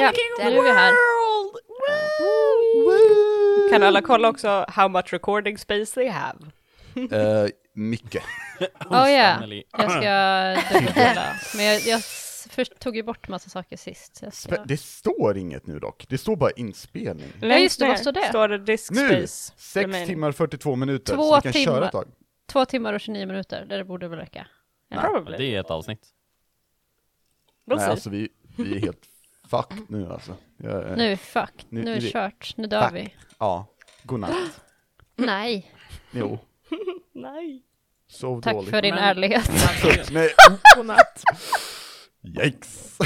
Ja, nu är vi här. Kan alla kolla också how much recording space they have? Eh, mycket. Oh ja, jag ska dubbelkolla. Men jag, jag först tog ju bort massa saker sist. ska... Det står inget nu dock, det står bara inspelning. Ja, just det, vad står det? Står det disk Nu! space? 6 remaining. timmar 42 minuter, Två så vi kan timmar. köra ett tag. Två timmar och 29 minuter, det borde väl räcka. Probably. Det är ett avsnitt. We'll Nej, see. alltså vi, vi är helt fucked nu alltså. Jag, Nu är fuck, Nu- nu är det kört, nu dör Fuck. vi. Ja, godnatt. Nej, Jo, Nej. sov tack dåligt. för din Men- ärlighet. Nej, Godnatt. yikes!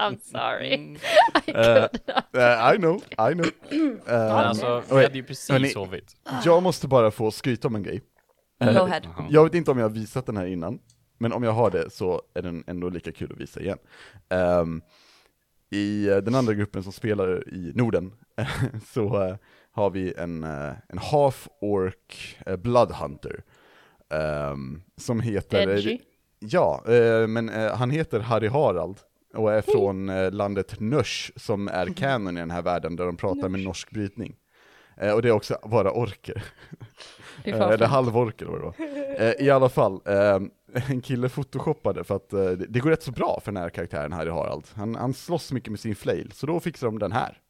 I'm sorry. I Eh, could not. Eh, I know, I know. Eh, alltså, vi hade ju precis hörni. sovit. jag måste bara få skryta om en grej. Go ahead. Jag vet inte om jag har visat den här innan, men om jag har det så är den ändå lika kul att visa igen. Ehm, I eh, den andra gruppen som spelar i Norden så eh, har vi en, eh, en half-orc bloodhunter ehm, som heter... Edgy. Ja, men han heter Harry Harald och är från landet Nörs som är kanon i den här världen där de pratar med norsk brytning. Och det är också bara orker. Eller halvorker var det var. I alla fall, eh, en kille photoshoppade för att eh, det, går rätt så bra för den här karaktären här i Harald. Han, han slåss mycket med sin flail, så då fixar de den här.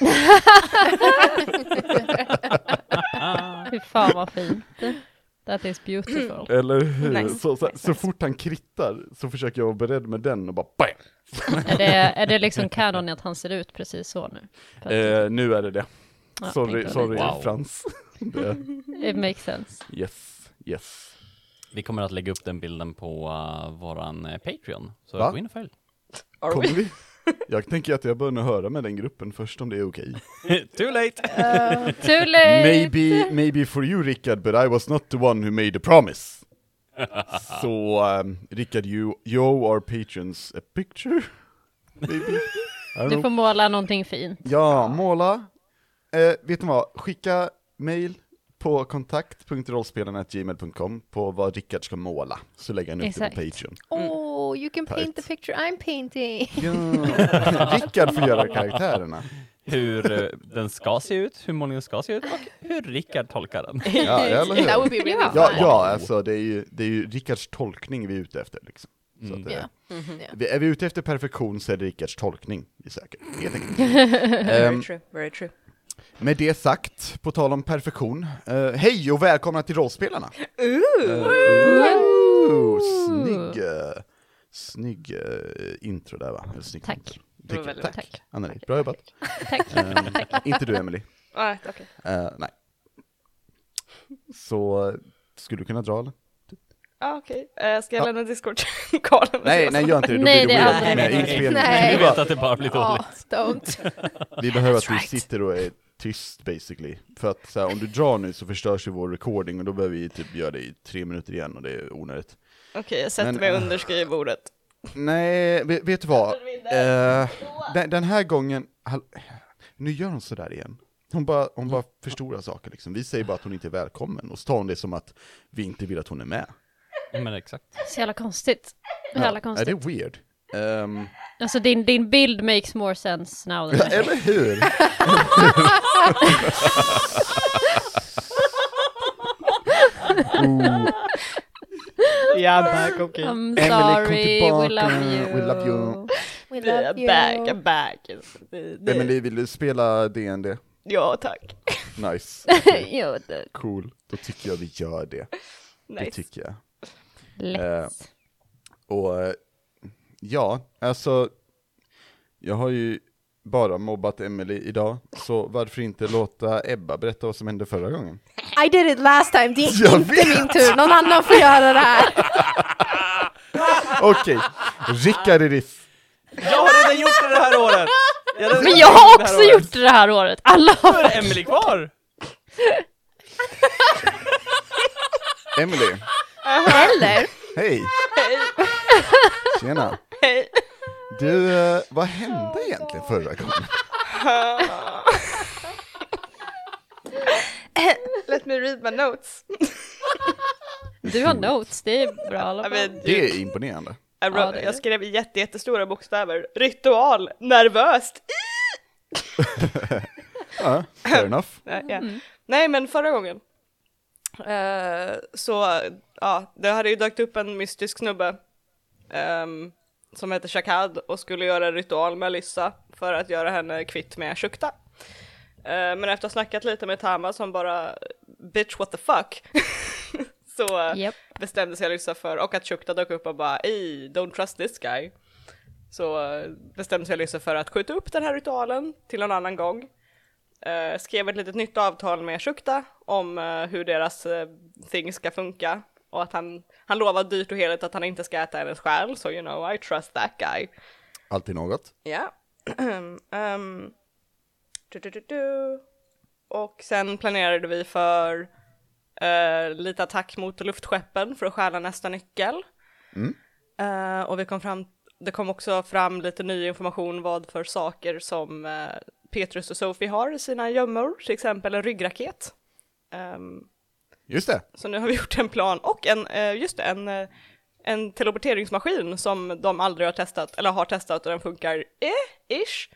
Fy fan vad fint. That is beautiful. Eller hur? Nice, Så, så, så fort han krittar så försöker jag vara beredd med den och bara BAM! Är det, är det liksom kanon att han ser ut precis så nu? Eh, nu är det det. ja, Sorry, sorry Wow. Frans. It makes sense. yes, yes. Vi kommer att lägga upp den bilden på uh, våran eh, Patreon. Så Va? gå in och följ. Are Kommer we? vi? Jag tänker att jag bör nog höra med den gruppen först om det är okej. Too late! Uh, too late! Maybe, maybe for you Rickard, but I was not the one who made the promise. Så um, Rickard, you, you owe our patrons a picture? Maybe? I don't Du know. får måla någonting fint. Ja, måla. Eh, vet du vad, skicka mail på kontakt.rollspelarna.gmail.com på vad Rickard ska måla, så lägger han upp det Exakt. på Patreon. Oh, you can paint the picture I'm painting. Ja. Rickard får göra karaktärerna. Hur eh, den ska se ut, hur målningen ska se ut och hur Rickard tolkar den. Ja, eller hur? That would be really Ja. Ja, alltså det är ju, det är ju Rickards tolkning vi är ute efter liksom. Så Mm. att, eh, Ja. Mhm, ja. vi- Är vi ute efter perfektion så är det Rickards tolkning vi söker, helt enkelt. Very Ehm, true, very true. Med det sagt, på tal om perfektion, eh, hej och välkomna till Rollspelarna! Uh, ooh, snygg, eh, snygg eh, intro där va? Eller snygg Tack. intro. Det var Tycker- väldigt Tack, Tack. Anneli, bra jobbat. Tack. Ehm, inte du Emily. Nej, okej. Eh, nej. Så, eh, skulle du kunna dra eller? Ah, okej. Eh, ska jag Ja. lämna Discord? Karl, Nej, nej gör inte det, då Nej, blir det det är weird aldrig med bra. inspelningen. Nej. Vi, Vi vet bara, att det bara blir Ja, dåligt. don't. vi behöver att du right. sitter och är tyst basically. För att så här, om du drar nu så förstörs ju vår recording och då behöver vi typ göra det i tre minuter igen och det är onödigt. Okej, jag sätter Men- mig under skrivbordet. Nej, vet, vet du vad? Eh, den, den här gången, nu gör hon sådär igen. Hon bara, hon bara förstorar saker liksom. Vi säger bara att hon inte är välkommen och så tar hon det som att vi inte vill att hon är med. Men exakt. Så jävla konstigt. Jävla är konstigt. det weird? Ehm, Alltså din, din bild makes more sense now. ja, eller hur? oh, Yeah, back, okej. I'm sorry, we love you. We love you. We Det love you. back, I'm back. Det- det- Emily, vill du spela DND? Ja, tack. Nice, jo, det cool. Då tycker jag vi gör det. Det Nice. tycker jag. lätt. Och eh, ja, alltså, jag har ju bara mobbat Emily idag, så varför inte låta Ebba berätta vad som hände förra gången? I did it last time, det är Jag inte vet. min tur. Någon annan får göra det här. Okej, Rickard Iris. Jag har redan gjort det det här året! Jag Men jag har det också året. gjort det det här året. Alla har Då är det Emily kvar! Emily, Eller? hej! Tjena! Hej. Du, eh, vad hände egentligen förra gången? Let me read my notes. Du har notes, det är bra i alla Ja, fall. men, Det är imponerande. Jag, Ja, det är jag det. skrev i jätte, jättestora bokstäver, ritual, nervöst. Ja, fair enough. Nej, ja. Nej men förra gången eh, så, ja, det hade ju dykt upp en mystisk snubbe ehm, som heter Shakad och skulle göra en ritual med Alyssa för att göra henne kvitt med Shukta. Eh, men efter att ha snackat lite med Tama som bara bitch what the fuck så Japp. bestämde sig Alyssa för, och att Shukta dök upp och bara ey, don't trust this guy. Så eh, bestämde sig Alyssa för att skjuta upp den här ritualen till en annan gång. Eh, skrev ett litet nytt avtal med Shukta om eh, hur deras eh, thing ska funka. Och att han, han lovar dyrt och heligt att han inte ska äta hennes själ, så you know, I trust that guy. Alltid något. Ja. Ehm, du, du, du. Och sen planerade vi för eh, lite attack mot luftskeppen för att stjäla nästa nyckel. Mm. Eh, och vi kom fram, det kom också fram lite ny information vad för saker som eh, Petrus och Sophie har i sina gömmor, till exempel en ryggraket. Ehm, Just det. så nu har vi gjort en plan och en, eh, just det, en, eh, en teleporteringsmaskin som de aldrig har testat, eller har testat och den funkar eh, ish.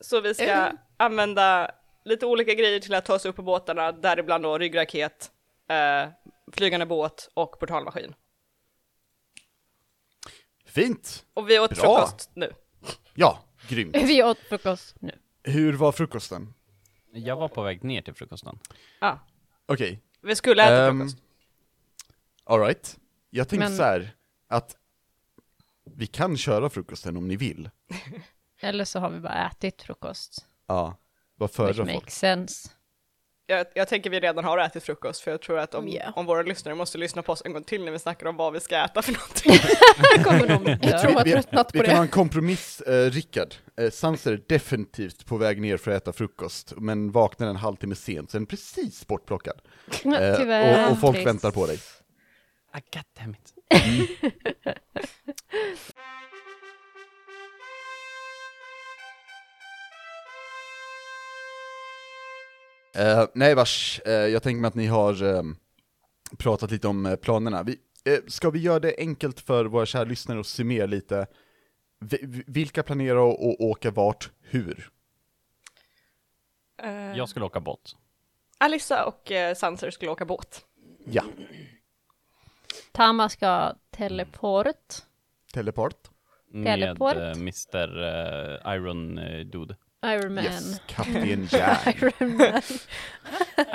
Så vi ska Eh. använda lite olika grejer till att ta oss upp på båtarna, däribland då ryggraket, eh, flygande båt och portalmaskin. Fint. Och vi åt Bra. frukost nu. Ja, grymt. Vi åt frukost nu. Hur var frukosten? Jag var på väg ner till frukosten. Ja, Okej. Vi skulle äta Ehm, frukost. Alright. Jag tänkte Men- så här att vi kan köra frukosten om ni vill. Eller så har vi bara ätit frukost. Ja. Vad föredrar folk? makes sense. Jag, jag tänker vi redan har ätit frukost, för jag tror att om, Ja. om våra lyssnare måste lyssna på oss en gång till när vi snackar om vad vi ska äta för någonting. kommer de Jag tror har vi, tröttnat vi på kan det. ha en kompromiss, eh, Rickard. Eh, Sanser är definitivt på väg ner för att äta frukost, men vaknar en halvtimme sent, så är den precis bortplockad. Eh, Tyvärr. och, och folk Trist. väntar på dig. Ah, God damn it. Eh, nej vars, eh, jag tänker mig att ni har eh, pratat lite om eh, planerna. Vi, ska vi göra det enkelt för våra kära lyssnare att summera lite, vi- vilka planerar att åka vart, hur? Jag skulle åka båt. Alyssa och Sanser skulle åka båt. Ja, Tama ska teleport. teleport. Med Teleport. Mr Iron Dude. Iron Man. Yes, Kapten Jack. Iron Man.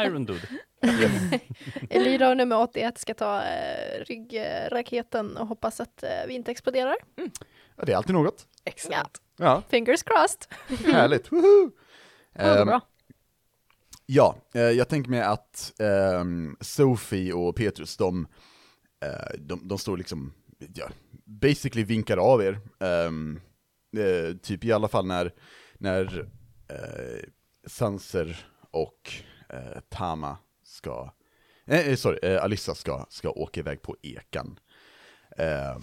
Iron Dude. yes. Elira och nummer 81 ska ta eh, ryggraketen och hoppas att eh, vi inte exploderar. Ja, det är alltid något. Excellent. Ja, Fingers crossed. härligt. Woho! Ja, Ehm, bra. Ja, eh, jag tänker mig att ehm, Sophie och Petrus, de, eh, de, de står liksom, ja, basically vinkar av er. Eh, typ i alla fall när, när eh, Sanser och eh, Tama ska, eh, eh sorry, eh, Alissa ska, ska åka iväg på ekan. Ehm,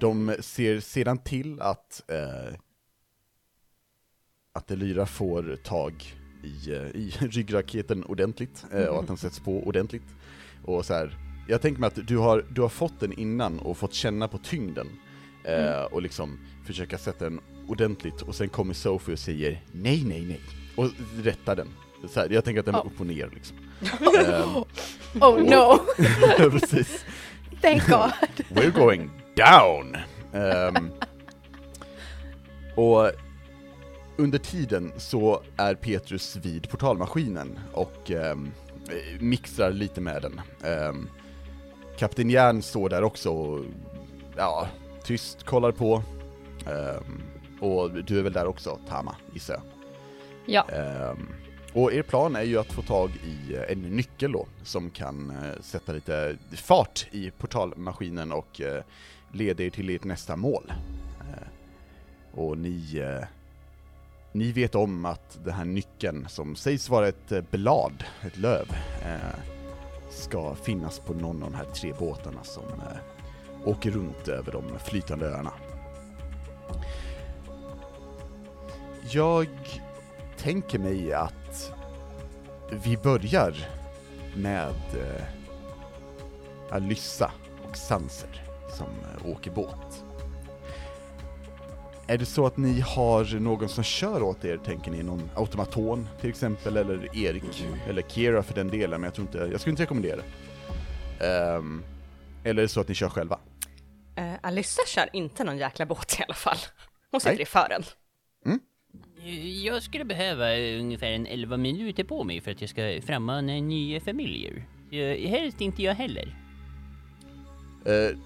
de ser sedan till att eh, att Elyra får tag i, eh, i ryggraketen ordentligt, eh, och att den sätts på ordentligt. Och så här, jag tänker mig att du har, du har fått den innan och fått känna på tyngden, eh, och liksom försöka sätta den ordentligt, och sen kommer Sophie och säger nej, nej, nej, och rättar den. Så här, jag tänker att den är Ja. upp och ner liksom. Ehm, Oh no, precis. thank God. We're going down! Ehm, och under tiden så är Petrus vid portalmaskinen och eh, mixar lite med den. Um, Kapten Järn står där också och ja, tyst kollar på. Ehm, och du är väl där också, Tama, gissar jag. Ja. Ehm, och er plan är ju att få tag i eh, en nyckel då, som kan eh, sätta lite fart i portalmaskinen och eh, leda er till ert nästa mål. Eh, och ni, ni vet om att den här nyckeln, som sägs vara ett blad, ett löv, ska finnas på någon av de här tre båtarna som åker runt över de flytande öarna. Jag tänker mig att vi börjar med eh, Alyssa och Sanser. som eh, åker båt. Är det så att ni har någon som kör åt er, tänker ni? Någon automaton till exempel, eller Erik, eller Kira för den delen, men jag tror inte, jag skulle inte rekommendera det. Eller är det så att ni kör själva? Uh, Alyssa kör inte någon jäkla båt i alla fall. Hon sitter Nej. i fören. Jag skulle behöva eh, ungefär en 11 minuter på mig för att jag ska frammana nya familjer. Eh, Helst inte jag heller. Eh,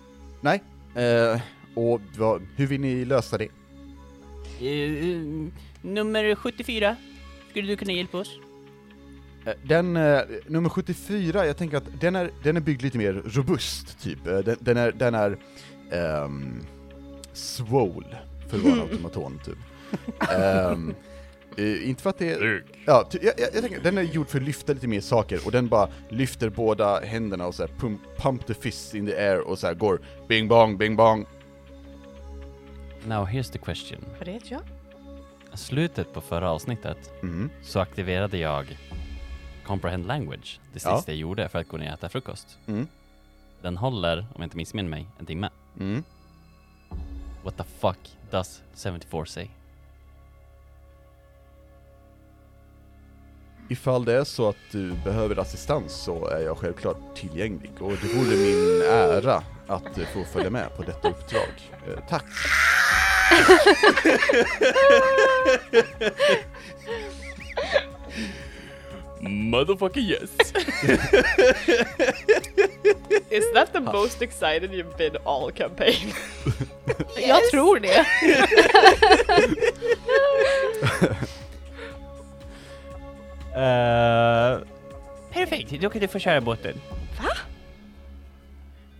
nej. Eh, och vad, hur vill ni lösa det? Eh, eh, nummer 74, skulle du kunna hjälpa oss? Eh, Den, eh, nummer 74, jag tänker att den är, den är byggd lite mer robust, typ. Eh, Den, den är, den är um, swole, för att vara en automaton, typ. Ehm, eh, inte för att det är... Ja, ty, jag, jag, jag tänker, den är gjord för att lyfta lite mer saker, och den bara lyfter båda händerna och så här pump, pump the fist in the air och så här går bing bong, bing bong. Now here's the question. Vad vet jag? Slutet på förra avsnittet Mm. så aktiverade jag Comprehend Language, det Ja. sista jag gjorde för att gå ner och äta frukost. Mm. Den håller, om jag inte missminner mig, en timme. Mm. What the fuck does 74 say? Ifall det är så att du behöver assistans så är jag självklart tillgänglig och det vore min ära att få följa med på detta uppdrag. Eh, tack! Motherfucker yes! Is that the most excited you've been all campaign? Jag tror det. Eh, perfekt, då kan du få köra båten.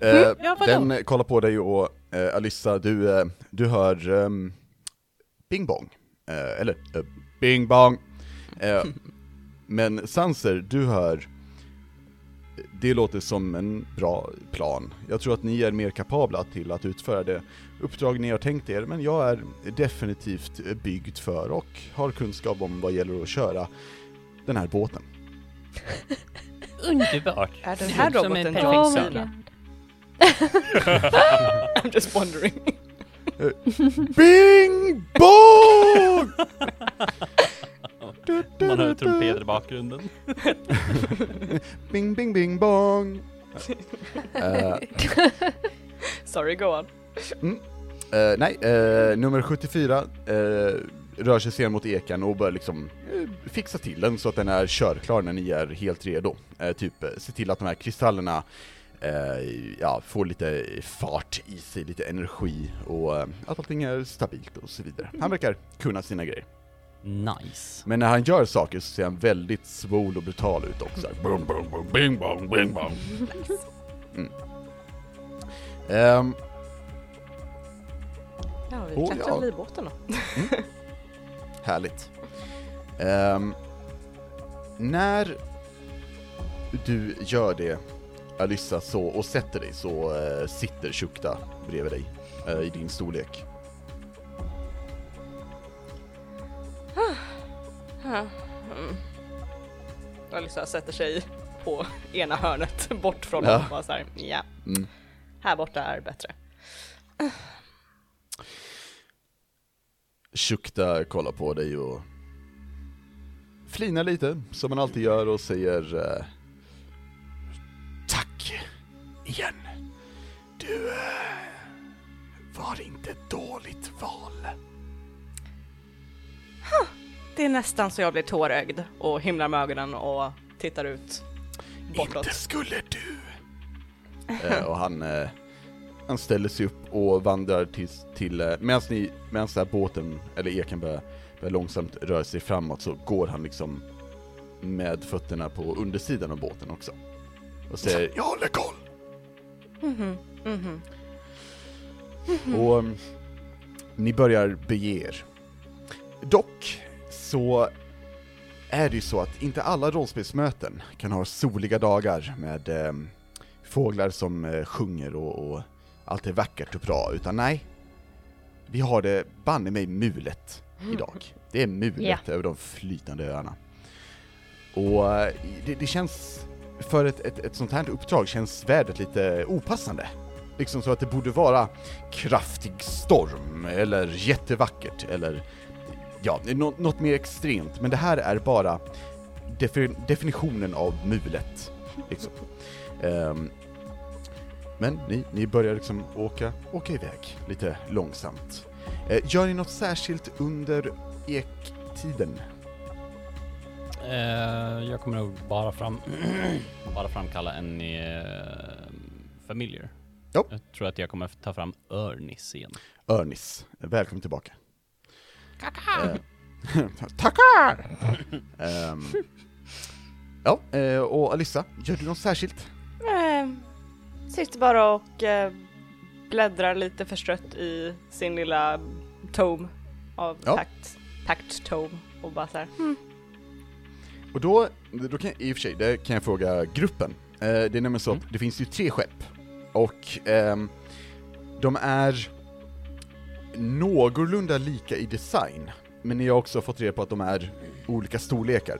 Eh, Ja, vadå? den eh, kollar på dig och eh, Alyssa, du, eh, du hör ehm, Bing Bong. Eller Bing Bong. Men Sanser, du hör det låter som en bra plan. Jag tror att ni är mer kapabla till att utföra det uppdrag ni har tänkt er, men jag är definitivt byggd för och har kunskap om vad gäller att köra den här båten. Underbart! Är den Det här låter som en roboten perfekt. I'm just wondering. Bing Bong! Man hör trumpeter i bakgrunden. Bing, bing, bing, bong! Eh, Sorry, go on. eh, nej, eh, nummer 74 eh, rör sig sedan mot eken och börjar liksom eh, fixa till den så att den är körklar när ni är helt redo. Eh, typ eh, se till att de här kristallerna eh, ja, får lite fart i sig, lite energi och eh, att allting är stabilt och så vidare. Han verkar kunna sina grejer. Nice. Men när han gör saker så ser han väldigt svol och brutal ut också. Boom, boom, boom, bing, bong, bing, bong. Mm. Ehm, Ja, vi Oh, klättrar ja. väl i båten då. Härligt. Ehm, när du gör det, Alyssa, så, och sätter dig så eh, sitter Shukta bredvid dig eh, i din storlek. Mm. Alyssa sätter sig på ena hörnet bort från Ja. honom och så här, ja, Mm. här borta är bättre. Shukta kollar på dig och flinar lite, som man alltid gör, och säger eh, Tack igen. Du eh, var inte ett dåligt val. Det är nästan så jag blir tårögd och himlar med ögonen och tittar ut bortåt. Inte skulle du! eh, och han, eh, han ställer sig upp och vandrar till, till eh, medan ni, medan så här båten, eller eken börjar, börjar långsamt röra sig framåt så går han liksom med fötterna på undersidan av båten också. Och säger Jag håller koll! Mhm, mhm. Och um, ni börjar bege er. Dock så är det ju så att inte alla rollspelsmöten kan ha soliga dagar med ehm, fåglar som eh, sjunger och, och allt är vackert och bra, utan nej. Vi har det banne mig mulet idag. Det är mulet över de flytande öarna. Och eh, det, det känns, för ett, ett, ett sånt här uppdrag känns vädret lite opassande. liksom så att det borde vara kraftig storm, eller jättevackert, eller ja, nå- något mer extremt. Men det här är bara defi- definitionen av mulet. Liksom. Ehm, men ni, ni börjar liksom åka, åka iväg lite långsamt. Eh, gör ni något särskilt under ektiden? Eh, jag kommer nog bara fram, bara framkalla en uh, familiar. Ja. Jag tror att jag kommer ta fram Örnis igen. Örnis, välkommen tillbaka. Tackar! tackar! Ehm, ja, eh, och Alissa, gör du något särskilt? Eh, sitter bara och eh, bläddrar lite förstrött i sin lilla tome av Ja. takt, takt tome och bara så här. hmm. Och då, då kan jag, i och för sig, det kan jag fråga gruppen. Eh, det är nämligen så att Mm. det finns ju tre skepp, och ehm, de är någorlunda lika i design, men ni har också fått reda på att de är olika storlekar.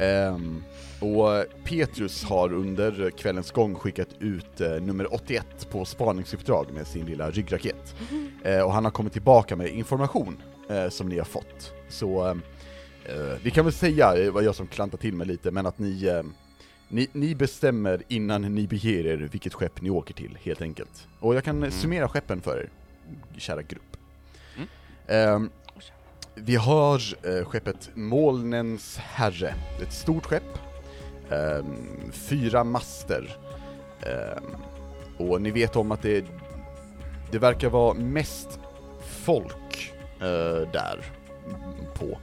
Ehm, och Petrus har under kvällens gång skickat ut eh, nummer 81 på spaningsuppdrag med sin lilla ryggraket. Eh, och han har kommit tillbaka med information eh, som ni har fått. Så ehm, Eh, vi kan väl säga, det var jag som klantade till mig lite, men att ni, ni, ni bestämmer innan ni beger er vilket skepp ni åker till, helt enkelt. Och jag kan eh, summera skeppen för er, kära grupp. Ehm, vi har eh, skeppet Molnens Herre, ett stort skepp, ehm, fyra master, ehm, och ni vet om att det, det verkar vara mest folk eh, där på.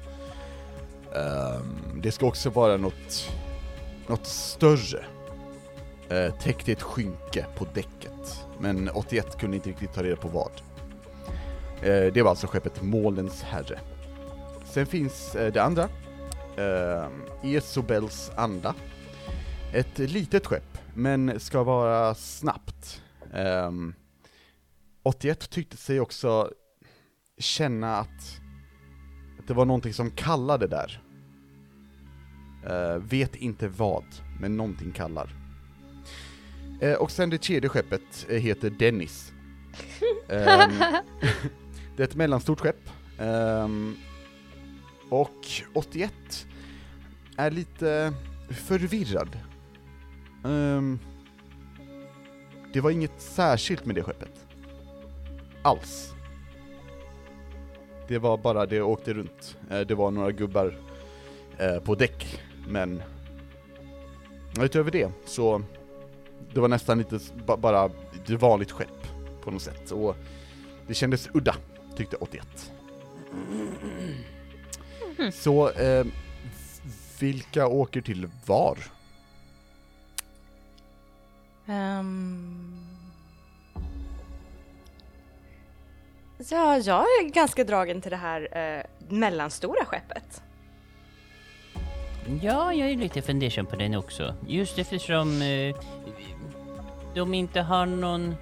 Det ska också vara något, något större. Täckt i ett skynke på däcket. Men 81 kunde inte riktigt ta reda på vad. Eh, det var alltså skeppet Målens Herre. Sen finns eh, det andra. Uh, Esobels Anda. Ett litet skepp, men ska vara snabbt. Ehm, 81 tyckte sig också känna att det var någonting som kallade där. Eh, vet inte vad, men någonting kallar. Eh, och sen det tredje skeppet eh, heter Dennis. Ehm, det är ett mellanstort skepp. Um, och 81 är lite förvirrad. Um, det var inget särskilt med det skeppet. Alls. Det var bara, det åkte runt. Eh, det var några gubbar eh, på däck, men utöver det så det var nästan lite bara ett vanligt skepp på något sätt. Och det kändes udda, tyckte 81. Så, eh, vilka åker till var? Ehm. Ja, jag är ganska dragen till det här eh, mellanstora skeppet. Ja, jag är lite fundersam på den också. Just eftersom eh, de inte har någon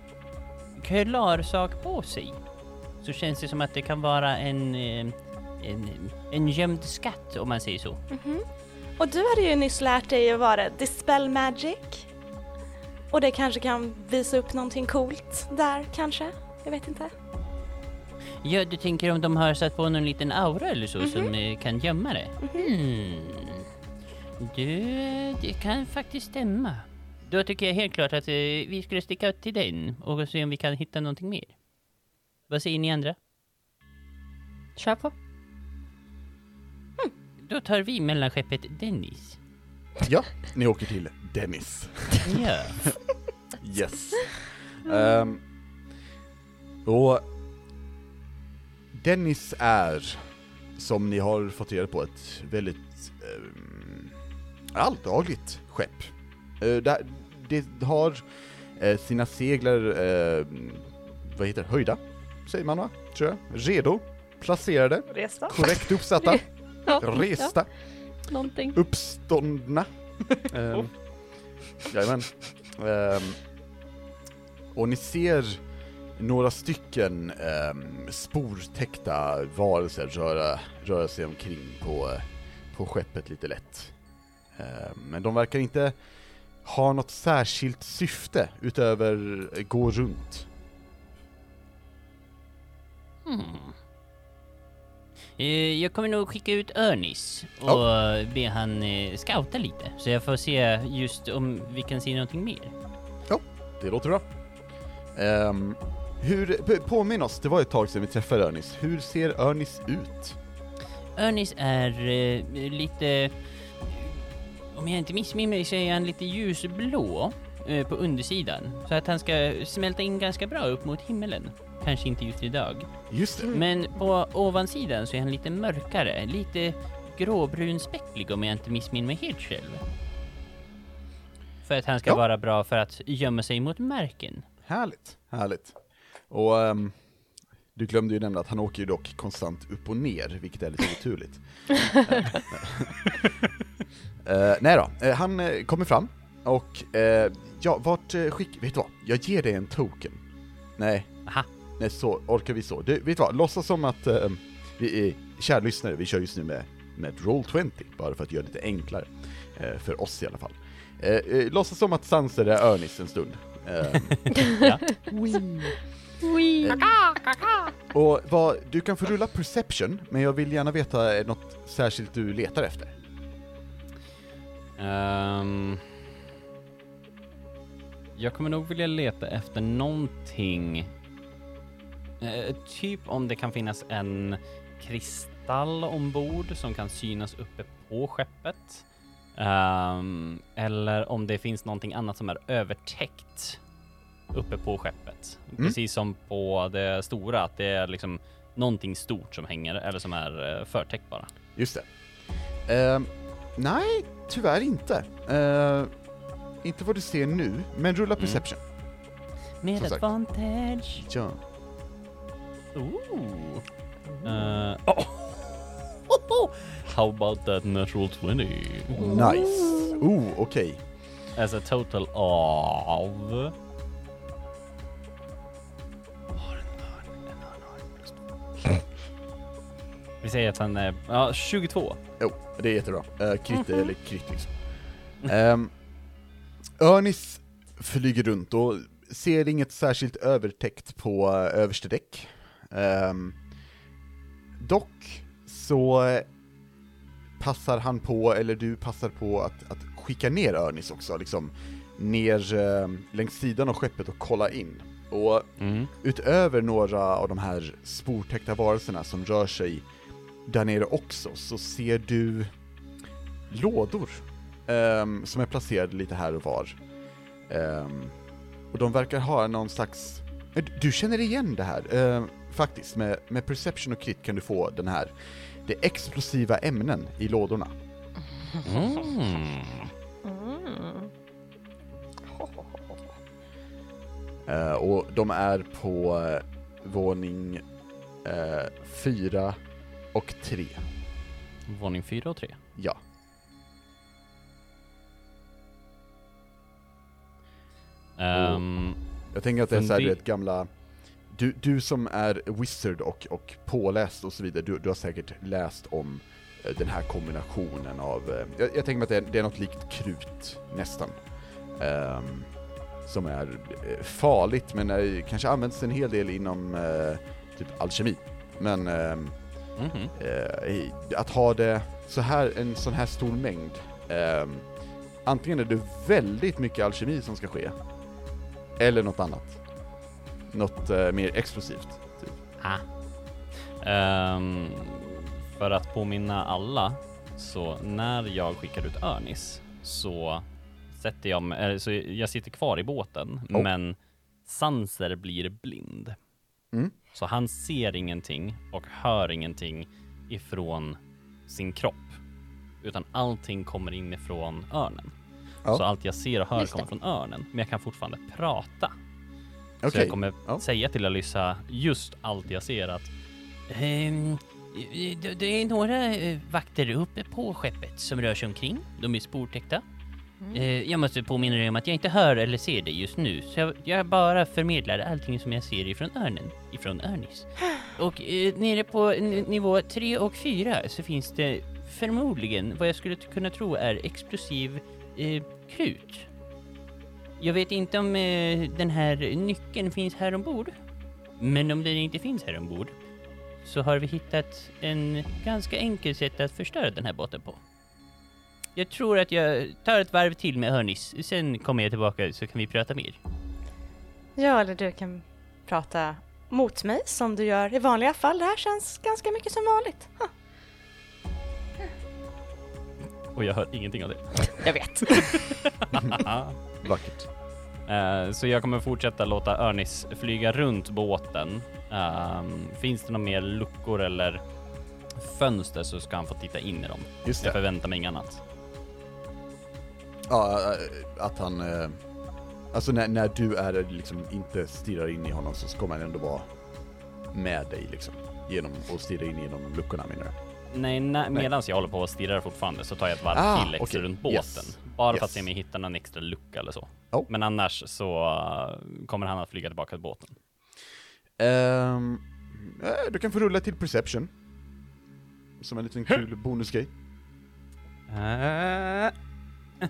klar sak på sig. Så känns det som att det kan vara en, eh, en, en gömd skatt om man säger så. Och du hade ju nyss lärt dig att vara Dispel Magic. Och det kanske kan visa upp någonting coolt där kanske? Jag vet inte. Ja, du tänker om de har satt på någon liten aura eller så som eh, kan gömma det? Hmm. Du, det kan faktiskt stämma. Då tycker jag helt klart att eh, vi skulle sticka ut till den och se om vi kan hitta någonting mer. Vad säger ni andra? Kör på. Då tar vi mellanskeppet Dennis. Ja, ni åker till Dennis. Ja. Yes. Ehm, och Dennis är, som ni har fått reda på, ett väldigt um, alldagligt skepp. Eh, där, det har eh, sina seglar, eh, vad heter det, höjda, säger man va? Tror jag. Redo, placerade, Resta. korrekt uppsatta, Ja, resta, Ja, någonting. uppståndna. um, jajamän. Ehm, och ni ser några stycken um, sportäckta varelser röra, röra sig omkring på, på skeppet lite lätt. Ehm, men de verkar inte har något särskilt syfte utöver gå runt? Hmm. Eh, Jag kommer nog skicka ut Örnis och be han eh, scouta lite, så jag får se just om vi kan se någonting mer. Det låter bra. Ehm, hur, påminn oss, det var ett tag sedan vi träffade Örnis. Hur ser Örnis ut? Örnis är eh, lite... Om jag inte missminner mig så är han lite ljusblå eh, på undersidan. Så att han ska smälta in ganska bra upp mot himmelen. Kanske inte just idag. Just det. Men på ovansidan så är han lite mörkare, lite gråbrunspäcklig om jag inte missminner mig helt själv. För att han ska Ja. vara bra för att gömma sig mot marken. Härligt, härligt. Och ehm, du glömde ju nämna att han åker ju dock konstant upp och ner, vilket är lite oturligt. Eh, nej då, eh, han eh, kommer fram och eh, ja, vart skick... Vet du vad? Jag ger dig en token. Nej, Aha. Nej så orkar vi så. Du, vet du vad? Låtsas som att eh, vi är, kära lyssnare, vi kör just nu med, med Roll20, bara för att göra det lite enklare. Eh, för oss i alla fall. Eh, eh, låtsas som att Sanser är Örnis en stund. Eh, Ja. Och vad, du kan få rulla perception, men jag vill gärna veta eh, något särskilt du letar efter. Ehm, jag kommer nog vilja leta efter någonting. Eh, typ om det kan finnas en kristall ombord som kan synas uppe på skeppet. Ehm, eller om det finns någonting annat som är övertäckt uppe på skeppet. Mm. Precis som på det stora, att det är liksom någonting stort som hänger eller som är eh, förtäckt bara. Just det. Ehm, nej, tyvärr inte. Ehm, inte vad du ser nu, men rulla perception. Med Som sagt. advantage. Ja. Ooh. Uh, oh. How about that natural 20? Nice. Oh, okej. As a total of... Vi säger att han är, ja 22. Jo, det är jättebra. Uh, krit eller krit liksom. Um, Örnis flyger runt och ser inget särskilt övertäckt på uh, överste däck. Ehm, dock så eh, passar han på, eller du passar på att, att skicka ner Örnis också, liksom ner eh, längs sidan av skeppet och kolla in. Och Mm. utöver några av de här sportäckta varelserna som rör sig där nere också, så ser du lådor ehm, som är placerade lite här och var. Ehm, och de verkar ha någon slags... Eh, Du- Du känner igen det här, ehm, faktiskt. Med, med Perception och Crit kan du få den här. Det explosiva ämnen i lådorna. Mm. Mm. Eh, och de är på eh, våning eh, fyra och tre. Våning 4 och 3. Ja. Um, Jag tänker att det är såhär, du vet, gamla... Du, du som är wizard och, och påläst och så vidare, du, du har säkert läst om eh, den här kombinationen av... eh, Jag, jag tänker mig att det är, det är något likt krut, nästan. Ehm, som är eh, farligt, men eh, kanske används en hel del inom eh, typ alkemi. Men ehm, mhm. eh, att ha det så här, en sån här stor mängd, ehm, antingen är det väldigt mycket alkemi som ska ske, eller något annat. Något eh, mer explosivt. Typ. Ah. Ehm, för att påminna alla, så när jag skickar ut Örnis så sätter jag mig, så jag sitter kvar i båten, Oh. men Sanser blir blind. Mm. Så han ser ingenting och hör ingenting ifrån sin kropp. Utan allting kommer inifrån örnen. Ja. Så allt jag ser och hör kommer från örnen, men jag kan fortfarande prata. Så Okej. jag kommer Ja. säga till Alyssa just allt jag ser att Ehm, det, det är några eh, vakter uppe på skeppet som rör sig omkring. De är sportäckta. Eh, jag måste påminna dig om att jag inte hör eller ser dig just nu, så jag, jag bara förmedlar allting som jag ser ifrån örnen, ifrån Örnis. Och eh, nere på n- nivå 3 och 4 så finns det förmodligen vad jag skulle kunna tro är explosiv eh, krut. Jag vet inte om eh, den här nyckeln finns här ombord. Men om den inte finns här ombord så har vi hittat en ganska enkel sätt att förstöra den här båten på. Jag tror att jag tar ett varv till med Hörnis, sen kommer jag tillbaka så kan vi prata mer. Ja, eller du kan prata mot mig som du gör i vanliga fall. Det här känns ganska mycket som vanligt. Ha, Och jag hör ingenting av det. jag vet. Vackert. Eh, så jag kommer fortsätta låta Örnis flyga runt båten. Ehm, finns det några mer luckor eller fönster så ska han få titta in i dem. Just Jag det. förväntar mig inget annat. Ja, äh, att han... äh, Alltså när, när du är liksom inte stirrar in i honom så ska man ändå vara med dig liksom. Genom att stirra in genom luckorna menar du? Nej, na- medans jag håller på och stirrar fortfarande så tar jag ett varv Ah, till okej. runt båten. Yes. Bara för att Yes. se om jag hittar någon extra lucka eller så. Oh. Men annars så eh, kommer han att flyga tillbaka till båten. Äh, du kan få rulla till perception. Som en liten kul bonusgrej. Eh,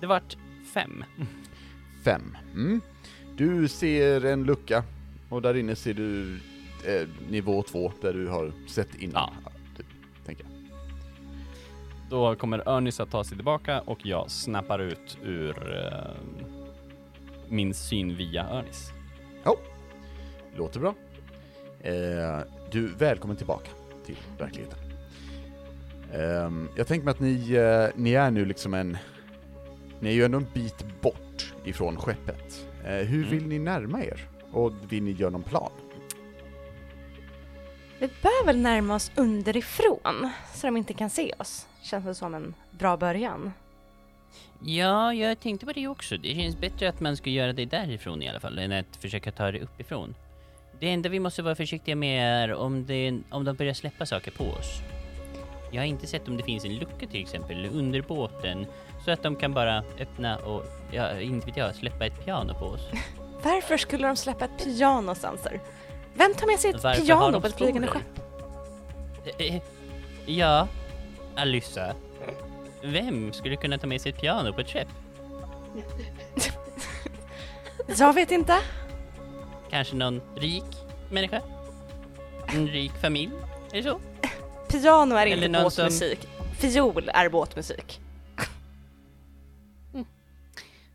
Det vart fem. Fem. Mm. Du ser en lucka och där inne ser du eh, nivå två där du har sett innan. Ja. Då kommer Örnis att ta sig tillbaka och jag snappar ut ur eh, min syn via Örnis. Låter bra. Eh, du, välkommen tillbaka till verkligheten. Ehm, jag tänker mig att ni, eh, ni är nu liksom en... Ni är ju ändå en bit bort ifrån skeppet. Eh, hur Mm. vill ni närma er? Och vill ni göra någon plan? Vi bör väl närma oss underifrån så de inte kan se oss. Känns det som en bra början. Ja, jag tänkte på det också. Det känns bättre att man ska göra det därifrån i alla fall, än att försöka ta det uppifrån. Det enda vi måste vara försiktiga med är om, det, om de börjar släppa saker på oss. Jag har inte sett om det finns en lucka till exempel under båten, så att de kan bara öppna och, ja, inte vet jag, släppa ett piano på oss. Varför skulle de släppa ett piano där? Vem tar med sig ett Varför piano på ett flygande skepp? Eh, eh, Ja, Alyssa. Vem skulle kunna ta med sig ett piano på ett skepp? Jag vet inte. Kanske någon rik människa? En rik familj? Eller så? Piano är Eller inte någon som- båtmusik. Fiol är båtmusik.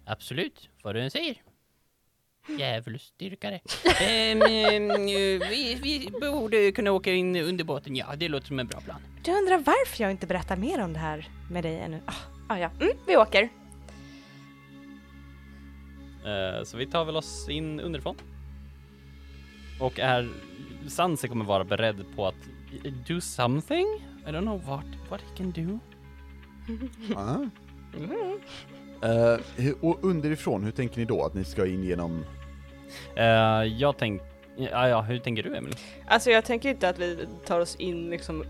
Absolut, vad du än säger. Djävulsdyrkare. Ehm, ehm, vi, vi borde kunna åka in under båten, ja det låter som en bra plan. Du undrar varför jag inte berättar mer om det här med dig ännu? Ah, ah, ja, mm, vi åker. Eh, så vi tar väl oss in underifrån. Och är Sanse kommer vara beredd på att do something? I don't know what, what he can do. Ah. Eh, hur- och underifrån, hur tänker ni då? Att ni ska in genom... Eh, jag tänk, ja, ja, hur tänker du Emily? Alltså jag tänker inte att vi tar oss in liksom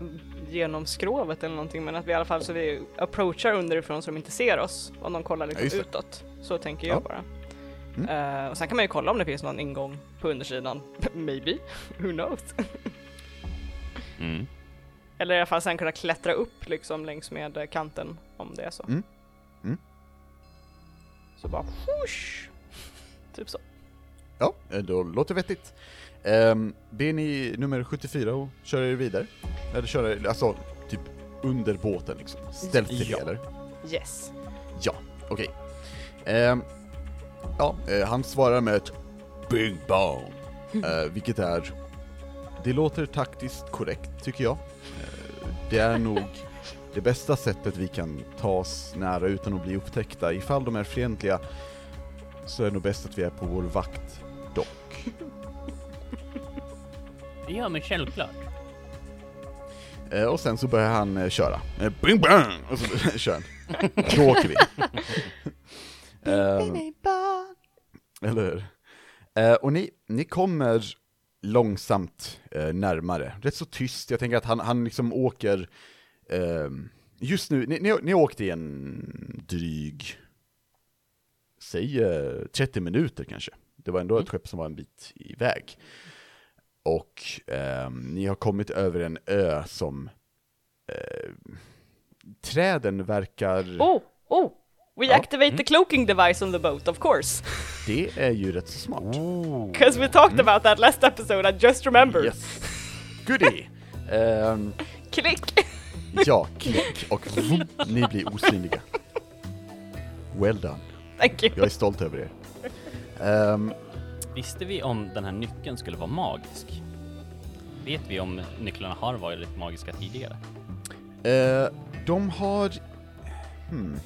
genom skrovet eller någonting men att vi i alla fall så vi approachar underifrån så de inte ser oss om de kollar Ja, liksom det. utåt. Så tänker jag Ja. bara. Mm. Eh, och sen kan man ju kolla om det finns någon ingång på undersidan. Maybe, who knows? Mm. Eller i alla fall sen kunna klättra upp liksom längs med kanten om det är så. Mm. Så bara whoosh! Typ så. Ja, eh, då låter vettigt. Um, ber ni nummer 74 och köra er vidare? Eller köra er, alltså, typ under båten liksom? Stealthily Ja. eller? Yes. Ja, okej. Ehm, ja, eh, han svarar med ett Bing Bong, eh, vilket är, det låter taktiskt korrekt tycker jag. Eh, det är nog det bästa sättet vi kan ta oss nära utan att bli upptäckta. Ifall de är fientliga så är det nog bäst att vi är på vår vakt dock. Ja men självklart. Eh, och sen så börjar han eh, köra. Eh, bing bang! Och så kör han. Då åker vi. Ehm, Eller hur? Eh, och ni, ni kommer långsamt eh, närmare, rätt så tyst, jag tänker att han, han liksom åker, just nu, ni, ni, ni åkte i en dryg, säg eh, 30 minuter kanske. Det var ändå ett skepp som var en bit iväg. Och ehm, ni har kommit över en ö som, eh, träden verkar... Oh, oh! We Ja. activate the cloaking device on the boat, of course. Det är ju rätt så smart. Because we talked about that last episode, I just remembered. Yes. Goodie! Ehm, Klick! Ja, klick och vroom, ni blir osynliga. Well done. Thank you. Jag är stolt över er. Ehm, Visste vi om den här nyckeln skulle vara magisk? Vet vi om nycklarna har varit magiska tidigare? eh, de har... Hmm.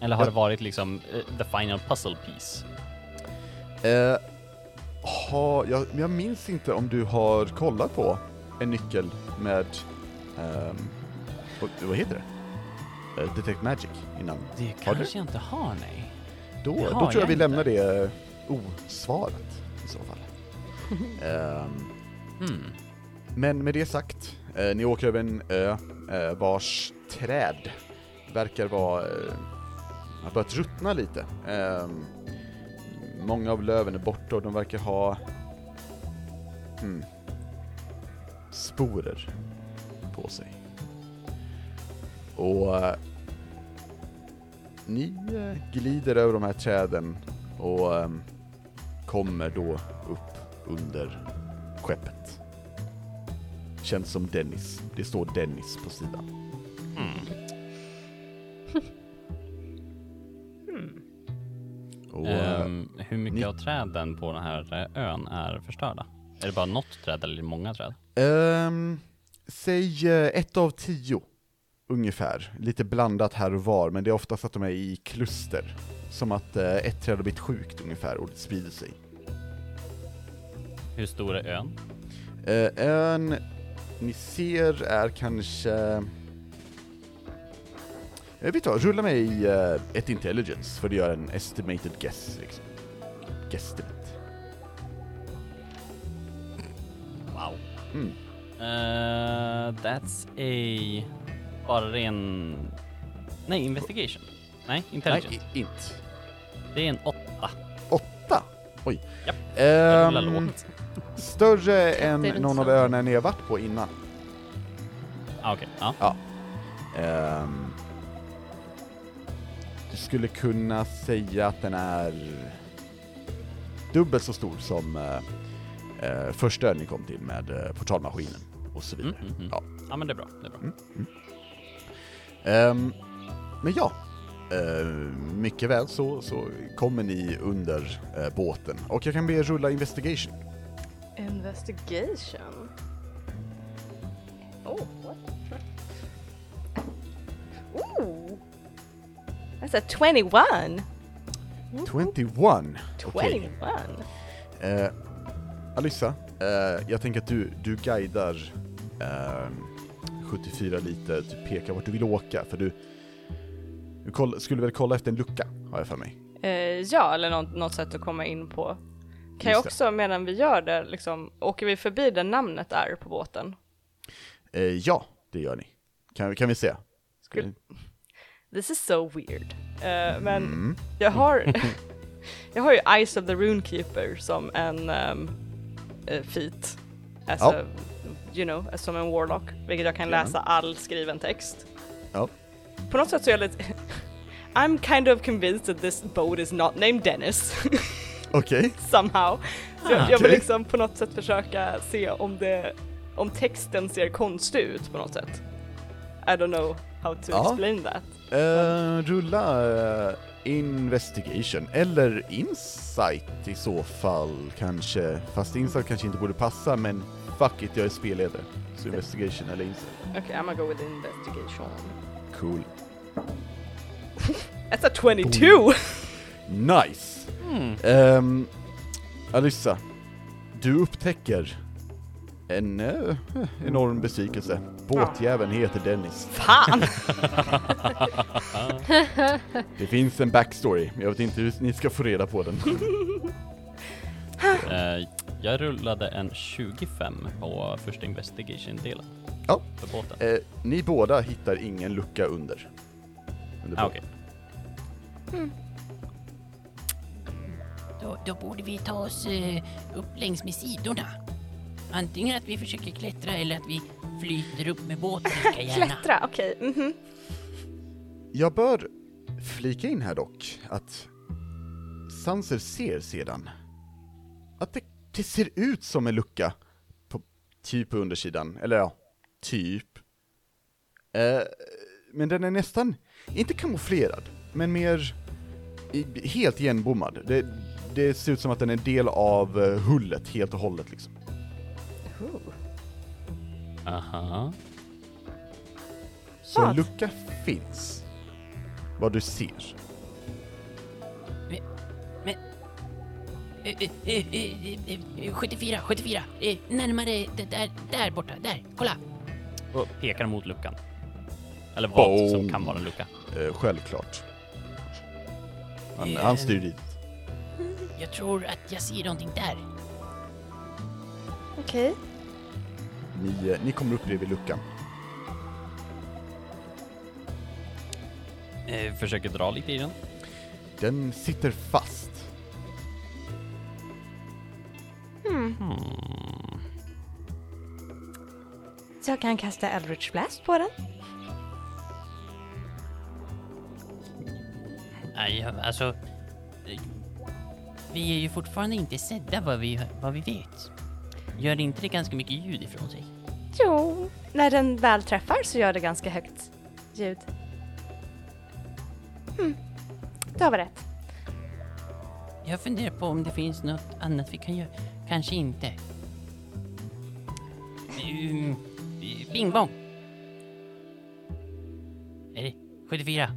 Eller har Ja. det varit liksom eh, the final puzzle piece? Eh, ha, jag, men jag minns inte om du har kollat på en nyckel med... ehm, vad, vad heter det? Eh, Detect Magic innan. Det Har du? kanske jag inte har, nej. Då, då tror jag jag vi inte. lämnar det eh, osvarat i så fall. Ehm, Hmm. men med det sagt, eh, ni åker över en ö eh, vars träd verkar vara, eh, har börjat ruttna lite. Ehm, många av löven är borta och de verkar ha hmm, sporer på sig. Och eh, ni eh, glider över de här träden och ehm, kommer då upp under skeppet. Känns som Dennis. Det står Dennis på sidan. Hmm. Och, Ehm, hur mycket ni- av träden på den här ön är förstörda? Är det bara något träd eller många träd? ehm, säg ett av tio ungefär. Lite blandat här och var, men det är oftast att de är i kluster. Som att eh, ett träd har blivit sjukt ungefär och det sprider sig. Hur stor är ön? Eh, ön ni ser är kanske... Jag vet vad, rulla mig i eh, ett intelligence för att göra en estimated guess liksom. Guesstimate. Wow. Mm. Uh, that's a... Bara ren... Nej, investigation. Nej, intelligence. Nej, inte. Det är en åtta. Åtta? Oj. Japp, lågt. större än någon av öarna ni har varit på innan. Ah, Okej, ja. Ehm, du skulle kunna säga att den är dubbelt så stor som eh, eh, första ön ni kom till med eh, portalmaskinen och så vidare. Mm, mm, mm. Ja. ja, men det är bra. Det är bra. Ehm, men ja, eh, mycket väl så, så kommer ni under eh, båten och jag kan be er rulla investigation. Investigation. Oh, what? Ooh. That's a 21. 21! Okej. 21. Eh, Alyssa, eh, jag tänker att du, du guidar eh, 74 lite, du pekar vart du vill åka, för du, du koll, skulle väl kolla efter en lucka, har jag för mig. Eh, ja, eller något, något sätt att komma in på. Kan jag Just det. också medan vi gör det, liksom, åker vi förbi där namnet är på båten? Eh, ja, det gör ni. Kan, kan vi se? Skulle- This is so weird. Eh, men Mm. jag har, jag har ju Eyes of the Runekeeper som en um, uh, feat. As Ja. a, you know, som en warlock, vilket jag kan läsa all skriven text. Ja. På något sätt så är jag lite I'm kind of convinced that this boat is not named Dennis Okej. somehow. Så jag, jag vill liksom på något sätt försöka se om det, om texten ser konstig ut på något sätt. I don't know how to Ja. explain that. Eh, rulla eh, investigation, eller insight i så fall kanske. Fast insight kanske inte borde passa, men fuck it, jag är spelledare. Så investigation eller insight. Okay, I'm gonna go with investigation. Cool. That's a 22! Nice! Mm. Um, Alyssa, du upptäcker en eh, enorm besvikelse. Båtjäveln heter Dennis. Fan! Det finns en backstory, men jag vet inte hur ni ska få reda på den. Eh, jag rullade en 25 på första investigation-delen. Ja. För båten. Eh, ni båda hittar ingen lucka under. under Ah, okej. Då, då borde vi ta oss eh, upp längs med sidorna. Antingen att vi försöker klättra eller att vi flyter upp med båten lika gärna. Klättra, okej. mhm. Jag bör flika in här dock att Sanser ser sedan att det, det ser ut som en lucka på typ på undersidan, eller ja, typ. Eh, men den är nästan, inte kamouflerad, men mer i, helt igenbommad. Det, det ser ut som att den är en del av eh, hullet helt och hållet liksom. Aha. Så en lucka finns. Vad du ser. 74, 74. Eh, närmare, där, där borta, där. Kolla. Och pekar mot luckan. Eller vad Boom. som kan vara en lucka. Eh, självklart. Han, Eh. han styr dit. Jag tror att jag ser någonting där. Okej. Ni, eh, ni kommer upp bredvid luckan. Eh, försöker dra lite i den. Den sitter fast. Hmm. Så jag kan kasta Eldritch Blast på den. Nej, alltså... Vi är ju fortfarande inte sedda vad vi, vad vi vet. Gör inte det ganska mycket ljud ifrån sig? Jo, när den väl träffar så gör det ganska högt ljud. Hmm. Du har väl rätt. Jag funderar på om det finns något annat vi kan göra. Kanske inte. Um, bing bong. Är det 74?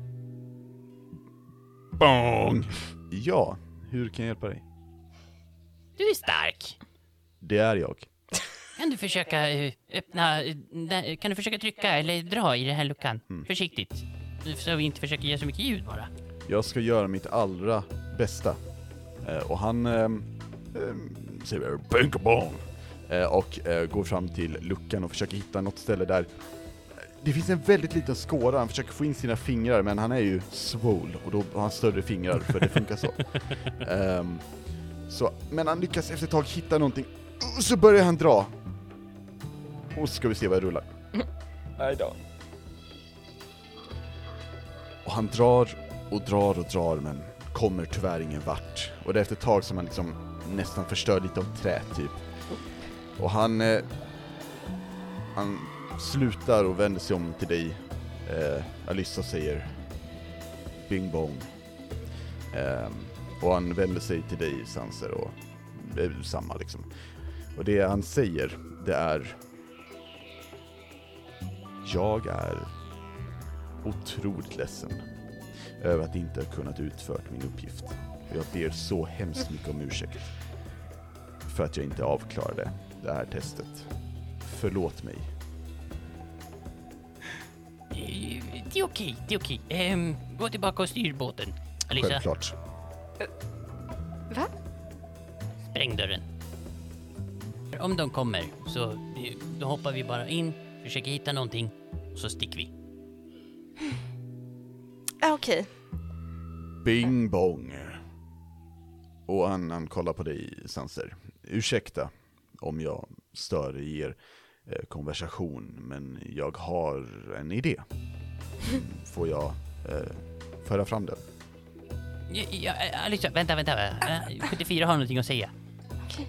Bong! Ja, hur kan jag hjälpa dig? Du är stark. Det är jag. Kan du försöka eh, öppna... eh, Kan du försöka trycka eller dra i den här luckan? Försiktigt. Så vi inte försöker ge så mycket ljud bara. Jag ska göra mitt allra bästa. Eh, och han ehm, ehm, säger bänka bong eh, och eh, går fram till luckan och försöker hitta något ställe där det finns en väldigt liten skåra, han försöker få in sina fingrar men han är ju swole och då har han större fingrar för det funkar så. Ehm, så. Men han lyckas efter ett tag hitta någonting och så börjar han dra. Och så ska vi se vad jag rullar. Nej då. Och han drar och drar och drar men kommer tyvärr ingen vart. Och det är efter ett tag som han liksom nästan förstör lite av trä typ. Och han... Eh, han slutar och vänder sig om till dig. Eh, Alyssa säger Bing bong. Eh, och han vänder sig till dig Sanser och det är samma liksom. Och det han säger, det är Jag är otroligt ledsen över att inte ha kunnat utfört min uppgift. Och Jag ber så hemskt mycket om ursäkt för att jag inte avklarade det här testet. Förlåt mig. Eh, Det är okej, det är okej. Ehm, gå tillbaka och styr båten. Alisa, Självklart. Va? spräng dörren. Om de kommer så eh, då hoppar vi bara in, försöker hitta någonting och så sticker vi. Ja, okej. Bing bong. Och han kollar på dig Sanser. Ursäkta om jag stör i er eh, konversation, men jag har en idé. Får jag eh, föra fram den? Ja, ja, eh, Alisa, vänta, vänta. Eh, 74 har någonting att säga.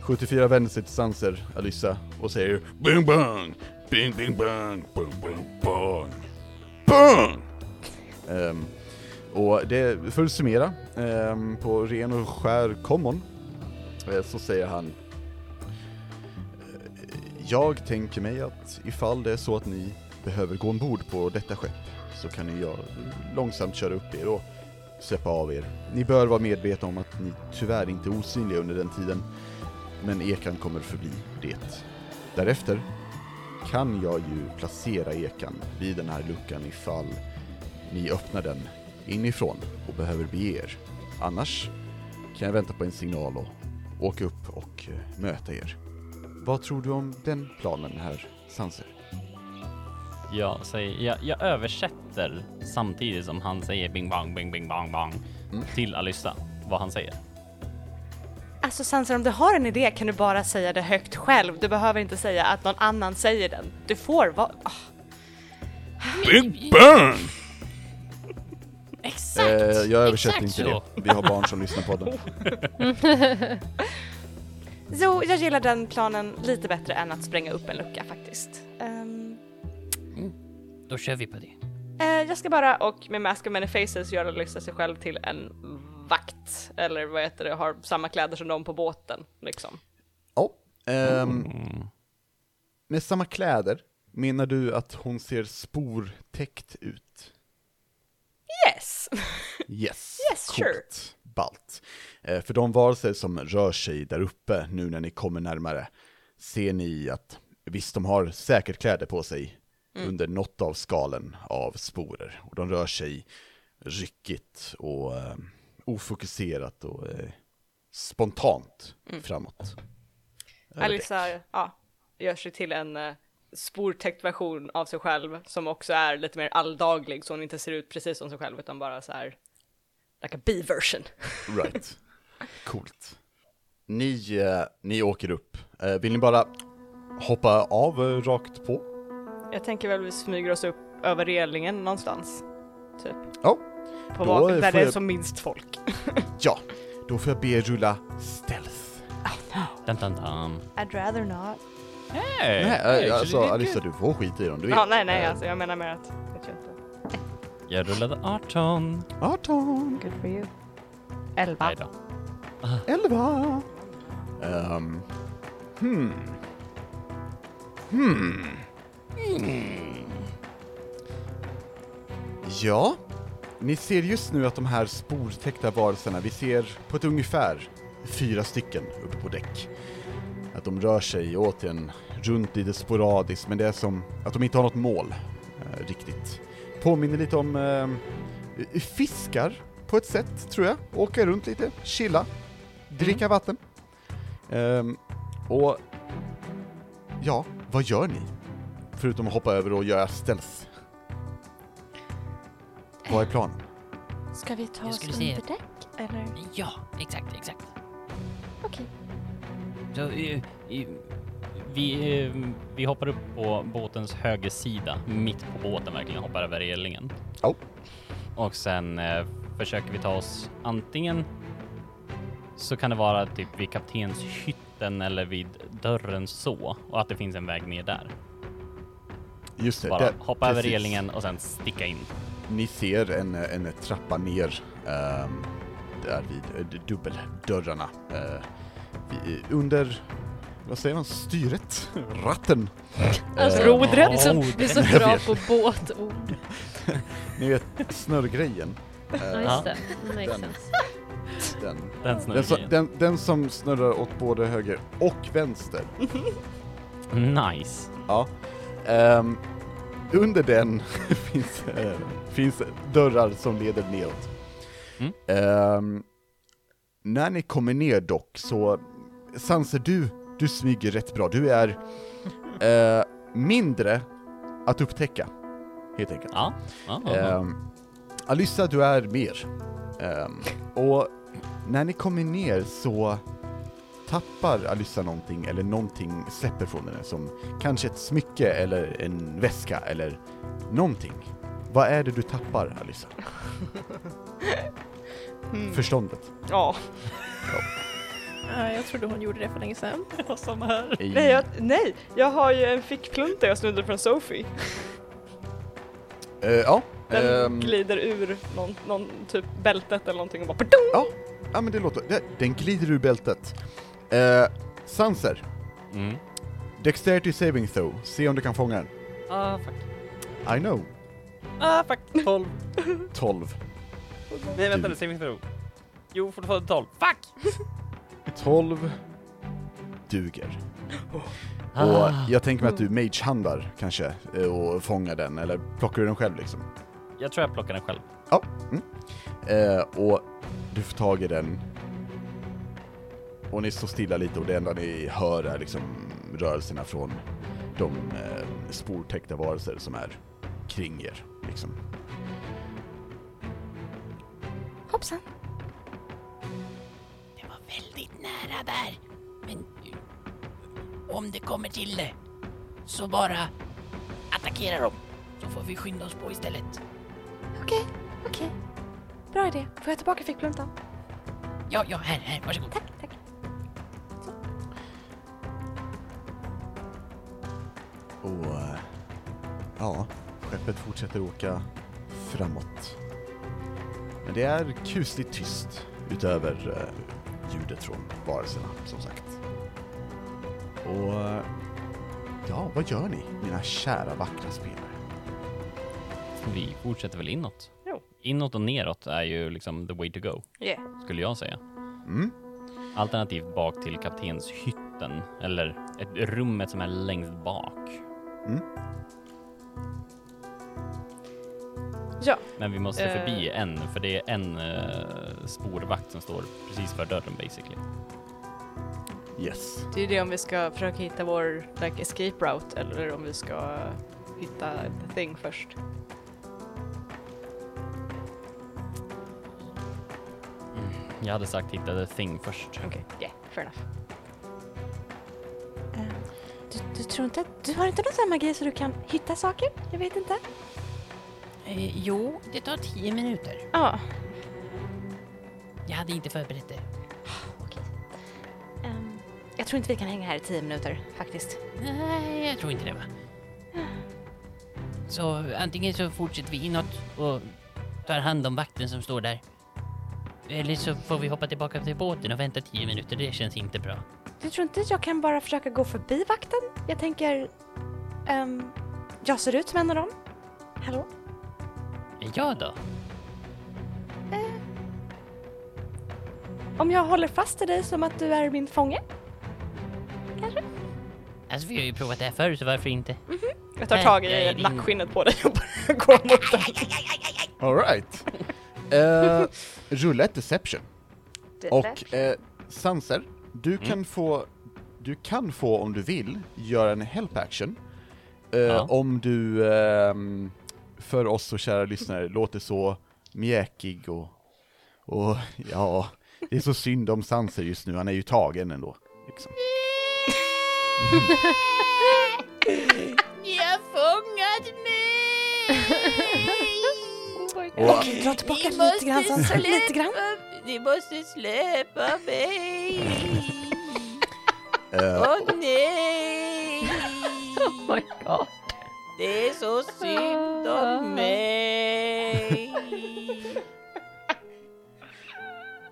74 vänder sig till Sanser, Alyssa, och säger Bing bang! Bing bing bang! Bang bang bang! Bang! Ehm, och det, för att summera, ehm, på ren och skär common, eh, så säger han eh, jag tänker mig att ifall det är så att ni behöver gå ombord på detta skepp så kan ni jag långsamt köra upp er och släppa av er. Ni bör vara medvetna om att ni tyvärr inte är osynliga under den tiden men ekan kommer förbli det. Därefter kan jag ju placera ekan vid den här luckan ifall ni öppnar den inifrån och behöver bege er. Annars kan jag vänta på en signal och åka upp och eh, möta er. Vad tror du om den planen, herr Sanser? Jag, säger, jag, jag översätter samtidigt som han säger bing bang, bing bing bang bang Mm. till Alyssa vad han säger. Alltså Sanser, om du har en idé kan du bara säga det högt själv. Du behöver inte säga att någon annan säger den. Du får vara... ah. Big Bang! Exakt! Eh, jag översätter exakt inte så. det. Vi har barn som lyssnar på den. Så jag gillar den planen lite bättre än att spränga upp en lucka faktiskt. Ehm, Då kör vi på det. Eh, jag ska bara, och med Mask of Many Faces, göra Alyssa sig själv till en vakt. Eller vad heter det, har samma kläder som de på båten. Liksom. Ja. ehm, Mm. med samma kläder, menar du att hon ser sportäckt ut? Yes! Yes, Yes, sure. Balt. Eh, för de varelser som rör sig där uppe nu när ni kommer närmare, ser ni att visst, de har säkert kläder på sig under något av skalen av sporer. Och de rör sig ryckigt och eh, ofokuserat och eh, spontant framåt. Över Alyssa, ja, gör sig till en eh, sportäckt version av sig själv som också är lite mer alldaglig så hon inte ser ut precis som sig själv utan bara så här like a B-version. Right. Coolt. Ni, eh, ni åker upp. Eh, vill ni bara hoppa av eh, rakt på? Jag tänker väl vi smyger oss upp över relingen någonstans. Typ. Ja. På Då vad, får där det är jag- som minst folk. Ja, då får jag be er rulla stealth. Dun, dun, dun. I'd rather not. Hey, Nej, hey, eh, alltså actually did Alissa du får skita i dem du vill. Ja, nej, nej, Eh, alltså jag menar mer att, vet jag inte. Jag rullade 18. 18, Good for you. Elva. Nej då. 11. Um, hmm. Hmm. Ja, ni ser just nu att de här sportäckta varelserna, vi ser på ett ungefär fyra stycken uppe på däck. Att de rör sig återigen runt lite sporadiskt, men det är som att de inte har något mål eh, riktigt. Påminner lite om eh, fiskar på ett sätt, tror jag. Åka runt lite, chilla, dricka vatten. Ehm, och ja, vad gör ni? Förutom att hoppa över och göra stealth. Vad är planen? Ska vi ta oss skulle se- under däck? Eller? Ja, exakt, exakt. Okej. Så, eh, eh, vi, eh, vi hoppar upp på båtens högersida, mitt på båten verkligen, hoppar över relingen. Ja. Och sen eh, försöker vi ta oss antingen så kan det vara typ vid kaptenshytten eller vid dörren så och att det finns en väg ner där. Just det, Bara där- hoppa över precis. relingen och sen sticka in. Ni ser en, en trappa ner ehm, där vid eh, dubbeldörrarna. eh, vid, under, vad säger man, styret? Ratten? Alltså, Eh, rodret. Vi är så, vi är så bra på båtord. Ni vet snurrgrejen. Ja, Eh, just det. Makes sense. Den. Den Den, som, den, den som snurrar åt både höger och vänster. Nice. Ja. Ehm, under den finns, eh, finns dörrar som leder neråt. Mm. Ehm, när ni kommer ner dock så, Sanser du, du smyger rätt bra. Du är eh, mindre att upptäcka, helt enkelt. Ja. ja, ja, ja. Ehm, Alyssa, du är mer. Ehm, och när ni kommer ner så tappar Alyssa någonting, eller någonting släpper från henne, som kanske ett smycke eller en väska eller någonting. Vad är det du tappar, Alyssa? Mm. Förståndet. Ja. Ja, jag trodde hon gjorde det för länge sedan. Samma här. I, Nej jag, nej, jag har ju en fickplunta jag snodde från Sophie. Eh, ja, Den ehm, glider ur någon, någon typ bältet eller någonting och bara pardon! ja, ja, men det låter, det, den glider ur bältet. Uh, Sanser, Mm. Dexterity saving throw, se om du kan fånga den. Ah, fuck. I know. Ah, fuck. 12. 12. Nej, vänta nu. Saving throw. Jo, fortfarande 12. Fuck! 12 duger. Ah. Och jag tänker mig att du magehandlar kanske eh, och fångar den, eller plockar du den själv liksom? Jag tror jag plockar den själv. Ja. Mm. Eh, och du får tag i den. Och ni står stilla lite och det enda ni hör är liksom rörelserna från de eh, sportäckta varelser som är kring er. Liksom. Hoppsan. Det var väldigt nära där. Men om det kommer till det så bara attackera dem. Så får vi skynda oss på istället. Okej, okej. Bra idé. Får jag tillbaka fickpluntan? Ja, ja, här, här, varsågod. Tack, tack. Och eh, ja, skeppet fortsätter åka framåt. Men det är kusligt tyst utöver eh, ljudet från varelserna, som sagt. Och eh, ja, vad gör ni, mina kära vackra spelare? Vi fortsätter väl inåt? Inåt och neråt är ju liksom the way to go, Yeah. skulle jag säga. Mm? Alternativt bak till kaptenshytten, eller ett rummet som är längst bak. Mm? Ja. Men vi måste Eh. förbi en, för det är en uh, spårvakt som står precis för dörren basically. Yes. Det är det om vi ska försöka hitta vår like, escape route eller om vi ska hitta the thing först. Jag hade sagt hitta the thing först. Okej, yeah, fair enough. Eh, Du, du tror inte att du har inte någon sån här magi så du kan hitta saker? Jag vet inte. Eh, jo, det tar tio minuter. Ja, Jag hade inte förberett det. okej. Ehm, jag tror inte vi kan hänga här i tio minuter faktiskt. Nej, jag tror inte det va. Så antingen så fortsätter vi inåt och tar hand om vakten som står där. Eller så får vi hoppa tillbaka till båten och vänta tio minuter, det känns inte bra. Du tror inte att jag kan bara försöka gå förbi vakten? Jag tänker... ehm, jag ser ut som en av dem. Hallå? Jag då? Om jag håller fast i dig som att du är min fånge? Alltså vi har ju provat det här förr, så varför inte? Jag tar tag i din- nackskinnet på dig och börjar gå mot den. Alright. Uh, rulla ett deception. Och eh, Sanser, du kan få, du kan få om du vill göra en help action. Eh, Ja. Om du ehm, för oss så kära lyssnare låter så mjäkig och, och ja, det är så synd om Sanser just nu, han är ju tagen ändå. Liksom. Ni har fångat mig! Och, Okej, dra tillbaka lite grann Sansa, lite grann. Ni måste släppa mig! eh, Åh nej! Oh my god. Det är så synd om mig!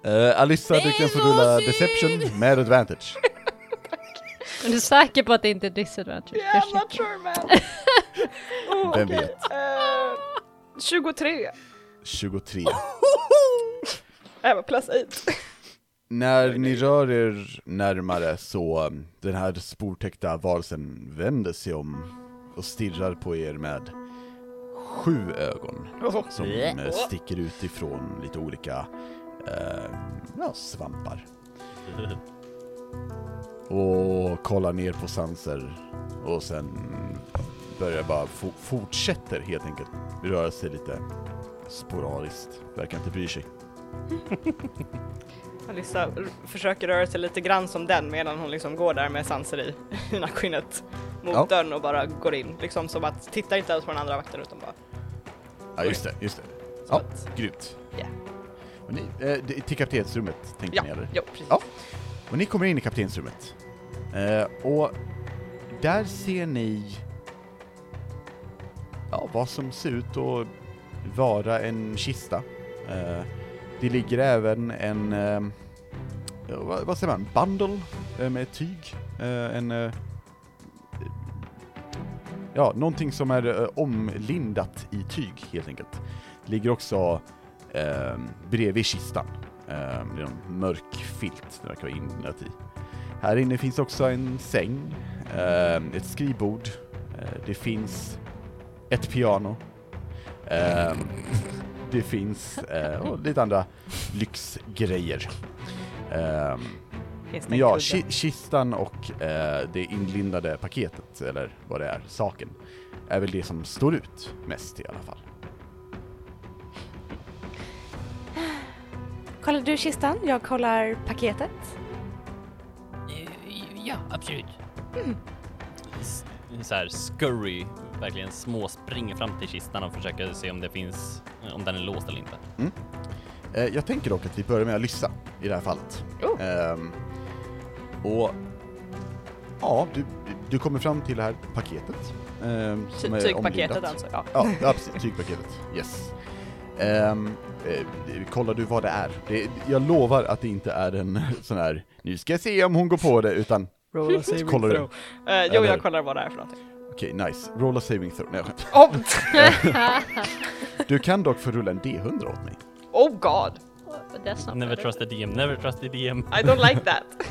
eh, Alissa, du kan få så rulla deception med advantage. Är du säker på att det inte är disadvantage? Yeah, I'm not sure man. oh, Vem vet? Eh, 23. 23. Jag var plus 8. När ni rör er närmare så den här sportäckta varelsen vänder sig om och stirrar på er med sju ögon som sticker ut ifrån lite olika eh, ja, svampar. Och kollar ner på Sanser och sen börjar bara fo- fortsätter helt enkelt röra sig lite sporadiskt. Verkar inte bry sig. Alissa försöker röra sig lite grann som den medan hon liksom går där med Sanser i, nackskinnet mot Ja. dörren och bara går in. Liksom som att titta inte ens på den andra vakten utan bara Ja just det, just det. så Ja, att, grymt. Ja. Och ni, eh, till kaptensrummet tänkte ja, ni eller? jo precis. Ja. Och ni kommer in i kaptensrummet. Eh, och där ser ni ja, vad som ser ut att vara en kista. Eh, det ligger även en, ehm, vad, vad säger man, bundle eh, med tyg. Eh, en, ja, någonting som är eh, omlindat i tyg helt enkelt. Det Ligger också eh, bredvid kistan. Eh, det är en mörk filt det verkar vara inlindat i. Här inne finns också en säng, eh, ett skrivbord, det finns ett piano, eh, det finns eh, och lite andra lyxgrejer. Eh, men en ja, ki- kistan och eh, det inlindade paketet, eller vad det är, saken, är väl det som står ut mest i alla fall. Kollar du kistan? Jag kollar paketet. Eh, Ja, absolut. S- Så här scurry, verkligen små springer fram till kistan och försöker se om det finns, om den är låst eller inte. Eh, jag tänker dock att vi börjar med Alyssa i det här fallet. Oh. Ehm, och ja, du, du kommer fram till det här paketet. ehm, som Ty- Tygpaketet alltså, ja. Ja, ja precis, tygpaketet. Yes. Ehm, eh, kollar du vad det är? Det, jag lovar att det inte är en sån här, nu ska jag se om hon går på det, utan så kollar du. Eh, jo, Eller- jag kollar vad det är för någonting. Okej, nice. Roll a saving throw. Nej, jag skämtar. Oh, Du kan dock få rulla en D100 åt mig. oh god, That's not Never better. trust the DM, never trust the DM. I don't like that.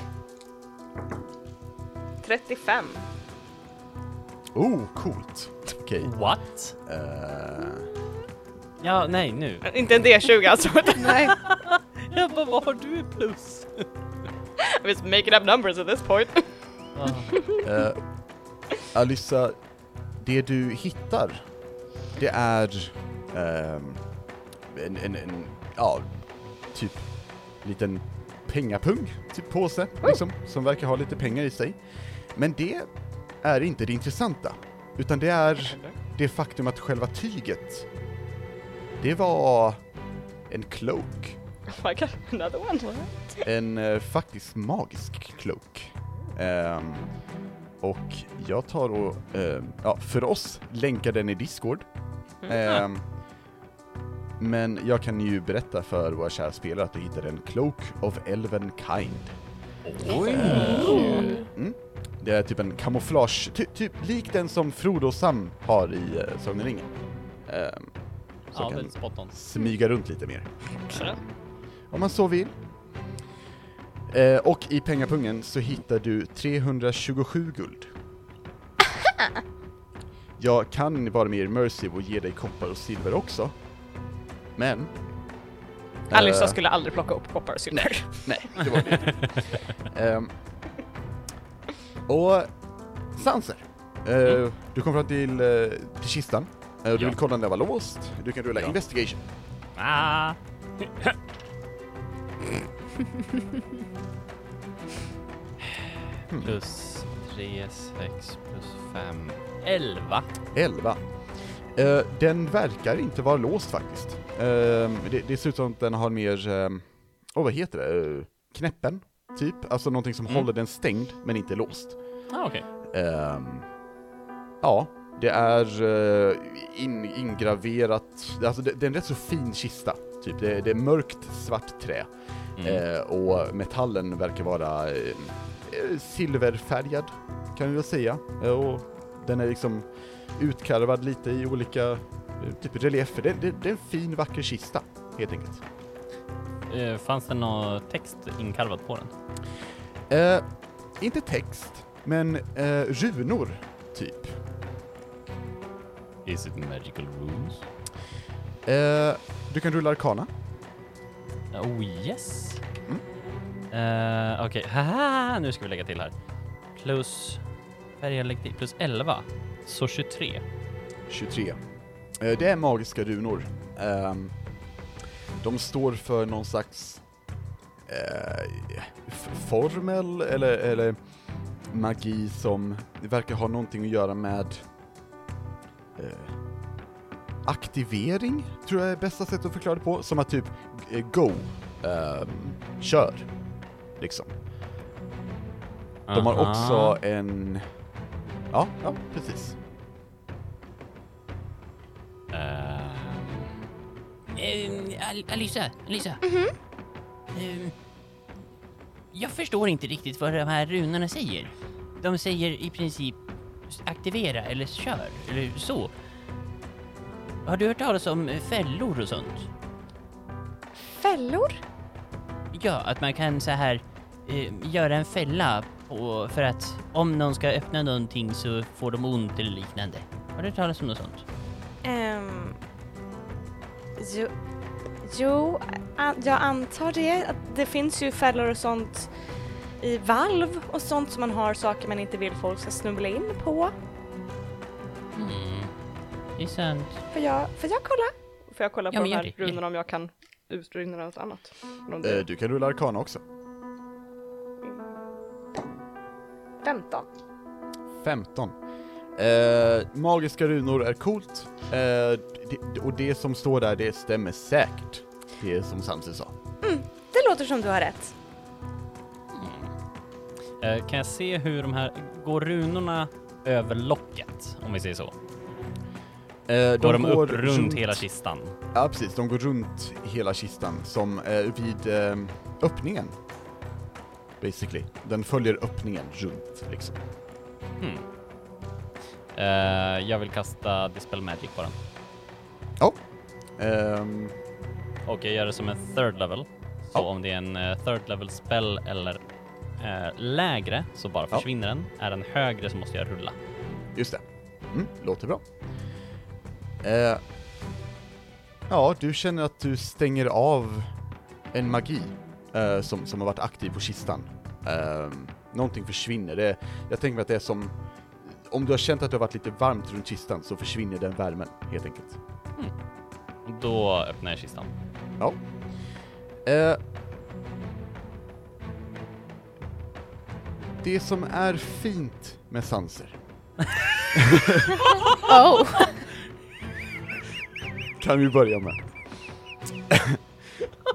35. Oh, coolt. Okej. What? eh, Ja, nej nu. Inte en D20 alltså. Nej. Jag bara, vad har du i plus? I'm just making up numbers at this point. Eh, Alyssa, det du hittar, det är ehm, en, en, en, ja, typ liten pengapung, typ påse, liksom, som verkar ha lite pengar i sig. Men det är inte det intressanta, utan det är det faktum att själva tyget, det var en cloak. Oh my god, another one. En eh, faktiskt magisk cloak. Ehm, och jag tar och, ehm, ja, för oss länkar den i Discord. Ehm, men jag kan ju berätta för våra kära spelare att du hittar en Cloak of Elven Kind. Oj! Mm. Det är typ en kamouflage, ty, typ lik den som Frodo och Sam har i uh, Sagan om ringen. Ehm, så Ja, kan väldigt spot on. smyga runt lite mer. Så. Om man så vill. Eh, och i pengapungen så hittar du 327 guld. Jag kan vara mer immersive och ge dig koppar och silver också. Men... Alyssa eh, skulle aldrig plocka upp koppar och silver. Nej, det var det. Ehm, och Sanser, eh, du kom fram till, eh, till kistan. Eh, du Ja. vill kolla om den var låst. Du kan rulla Ja. investigation. Ah. plus 3, 6, plus 5, 11. 11. Eh, den verkar inte vara låst faktiskt. Eh, det, det ser ut som att den har mer, eh, oh, vad heter det, knäppen, typ. Alltså någonting som Mm. håller den stängd, men inte låst. Ah, okej. Ehm, ja, det är eh, in, ingraverat, alltså det, det är en rätt så fin kista. Typ. Det, det är mörkt svart trä. Mm. Eh, och metallen verkar vara eh, eh, silverfärgad, kan vi väl säga. Och den är liksom utkarvad lite i olika eh, typ reliefer. Det, det, det är en fin, vacker kista, helt enkelt. Eh, fanns det någon text inkarvad på den? Eh, inte text, men eh, runor, typ. Is it magical runes? Eh, du kan rulla arkana. Oh yes. Uh, Okej, okay. nu ska vi lägga till här. Plus, färg plus 11. Så 23. 23. Eh, det är magiska runor. Ehm, de står för någon slags eh, formel eller, eller magi som verkar ha någonting att göra med aktivering, tror jag är bästa sättet att förklara det på. Som att typ go, ehm, kör, liksom. De har Aha. också en... Ja, ja, precis. Al Alisa, Alisa. Ehm, jag förstår inte riktigt vad de här runorna säger. De säger i princip aktivera eller kör, eller så. Har du hört talas om fällor och sånt? Fällor? Ja, att man kan så här eh, göra en fälla på, för att om någon ska öppna någonting så får de ont eller liknande. Har du talas om något sånt? Ehm, jo, jo an, jag antar det. Att det finns ju fällor och sånt i valv och sånt som man har saker man inte vill folk ska snubbla in på. Mm. Det är sant. Får jag, får jag kolla? Får jag kolla Ja, på de här runorna om jag kan utrymma något annat? Eh, du kan rulla arkana också. 15. 15. Eh, magiska runor är coolt, eh, det, och det som står där, det stämmer säkert. det är som Sanse sa. Det låter som du har rätt. Eh, kan jag se hur de här, går runorna över locket, om vi säger så? Eh, Går de, upp runt, hela kistan? Ja precis, de går runt hela kistan som eh, vid eh, öppningen. Basically. Den följer öppningen runt liksom. Hmm. Eh, jag vill kasta Dispel Magic på den. Ehm, Och jag gör det som en third level. Så Ja. om det är en eh, third level spell eller eh, lägre så bara Ja. försvinner den. Är den högre så måste jag rulla. just det. Mm, låter bra. Eh, ja, du känner att du stänger av en magi eh, som, som har varit aktiv på kistan. Eh, någonting försvinner. Det, jag tänker mig att det är som om du har känt att det har varit lite varmt runt kistan så försvinner den värmen helt enkelt. Då öppnar jag kistan. Ja. Eh, det som är fint med Sanser Oh. Kan vi börja med.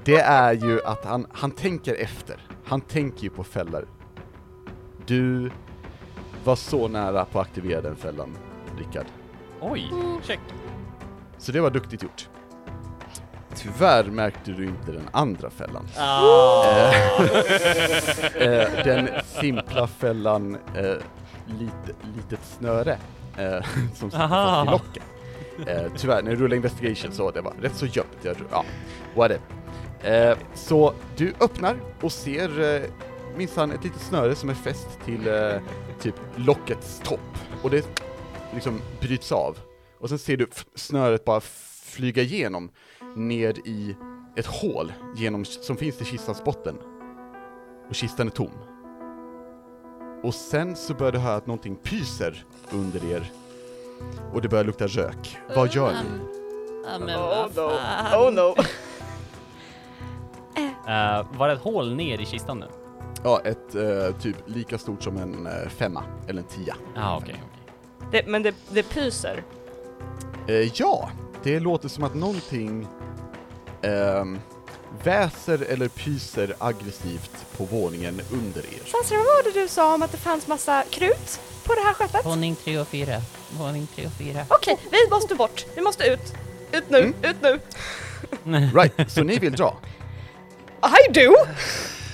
det är ju att han, han tänker efter. Han tänker ju på fällor. Du var så nära på att aktivera den fällan, Rickard. Oj, check. Så det var duktigt gjort. Tyvärr märkte du inte den andra fällan. Ah. Eh, den simpla fällan, eh, lit, litet snöre, eh, som sitter fast i locket. Eh, tyvärr, när du rullade investigation så det var rätt så gömt. Jag, ja, whatever. Eh, så du öppnar och ser eh, minsann ett litet snöre som är fäst till eh, typ lockets topp. Och det liksom bryts av. Och sen ser du snöret bara flyga igenom ner i ett hål genom, som finns i kistans botten. Och kistan är tom. Och sen så börjar du höra att någonting pyser under er. Och det börjar lukta rök. Vad gör ni? Ja, men Oh vad no, oh no. Eh, var det ett hål ner i kistan nu? Ja, ett eh, typ lika stort som en eh, femma, eller en tia. Ja, ah, okej. Det, men det, det pyser. Eh, ja, det låter som att någonting ehm, väser eller pyser aggressivt på våningen under er. Sanser, vad var det du sa om att det fanns massa krut på det här skeppet? Våning tre och fyra. Våning tre och fyra. Okej, vi måste bort. Vi måste ut. Ut nu, Mm. ut nu. Right, så ni vill dra? I do!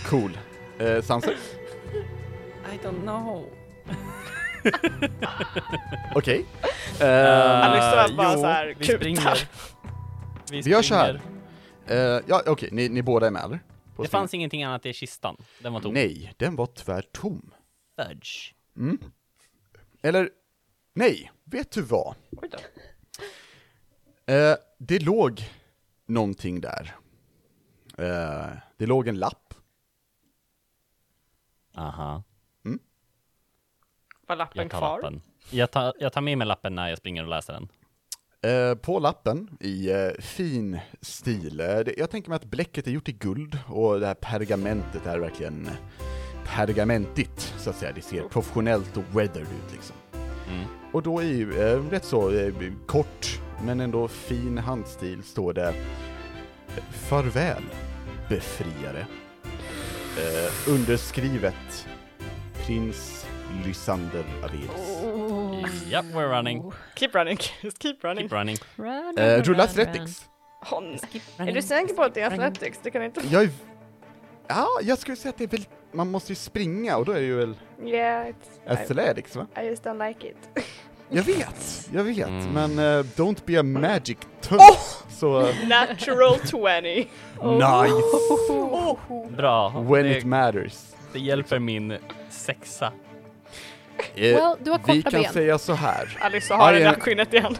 Cool. Eh, Sanser? I don't know. Okej. Uh, Alexa bara så här, vi kutar. springer. Vi, Vi gör så här. springer. Eh, ja, okej, ni, ni båda är med eller? På Det spring- fanns ingenting annat i kistan. Den var tom. Nej, den var tyvärr tom. Fudge. Mm. Eller, nej, vet du vad? Eh, det låg någonting där. Eh, det låg en lapp. Aha. Var lappen Jag kvar? lappen. Jag tar, jag tar med mig lappen när jag springer och läser den. Eh, på lappen i eh, fin stil. Eh, jag tänker mig att bläcket är gjort i guld och det här pergamentet är verkligen pergamentigt, så att säga. Det ser professionellt och weathered ut liksom. Mm. Och då i eh, rätt så kort, men ändå fin handstil står det Farväl, befriare. Eh, underskrivet Prins Lysander Avedis. Japp, we're running. Keep running, just keep running. Keep running. Run, run, rulla run, run. Athletics. Skip är du säker på att det är athletics? Det kan inte... Jag är... Ja, jag skulle säga att det är väl... Man måste ju springa och då är det ju väl Yeah, it's, Athletics va? I, just don't like it. Jag vet, jag vet, Mm. men eh, don't be a magic tunt. Så, eh, Natural 20. nice! Bra. When det, it matters. det hjälper min sexa. Eh, Well, du har vi korta kan ben. säga så här. Alice har I en am- nackskinnet igen.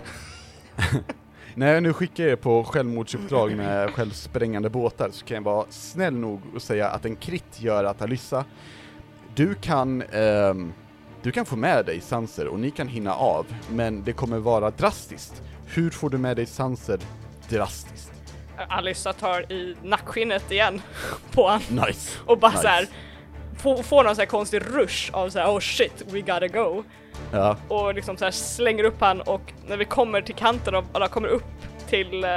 När jag nu skickar er på självmordsuppdrag med självsprängande båtar så kan jag vara snäll nog och säga att en krit gör att Alyssa, du kan, ehm, du kan få med dig Sanser och ni kan hinna av, men det kommer vara drastiskt. Hur får du med dig Sanser drastiskt? Alyssa tar i nackskinnet igen på han Nice! och bara Nice. så här får, får någon så här konstig rush av så här oh shit we gotta go Ja, och liksom så här slänger upp han och när vi kommer till kanten och alla kommer upp till eh,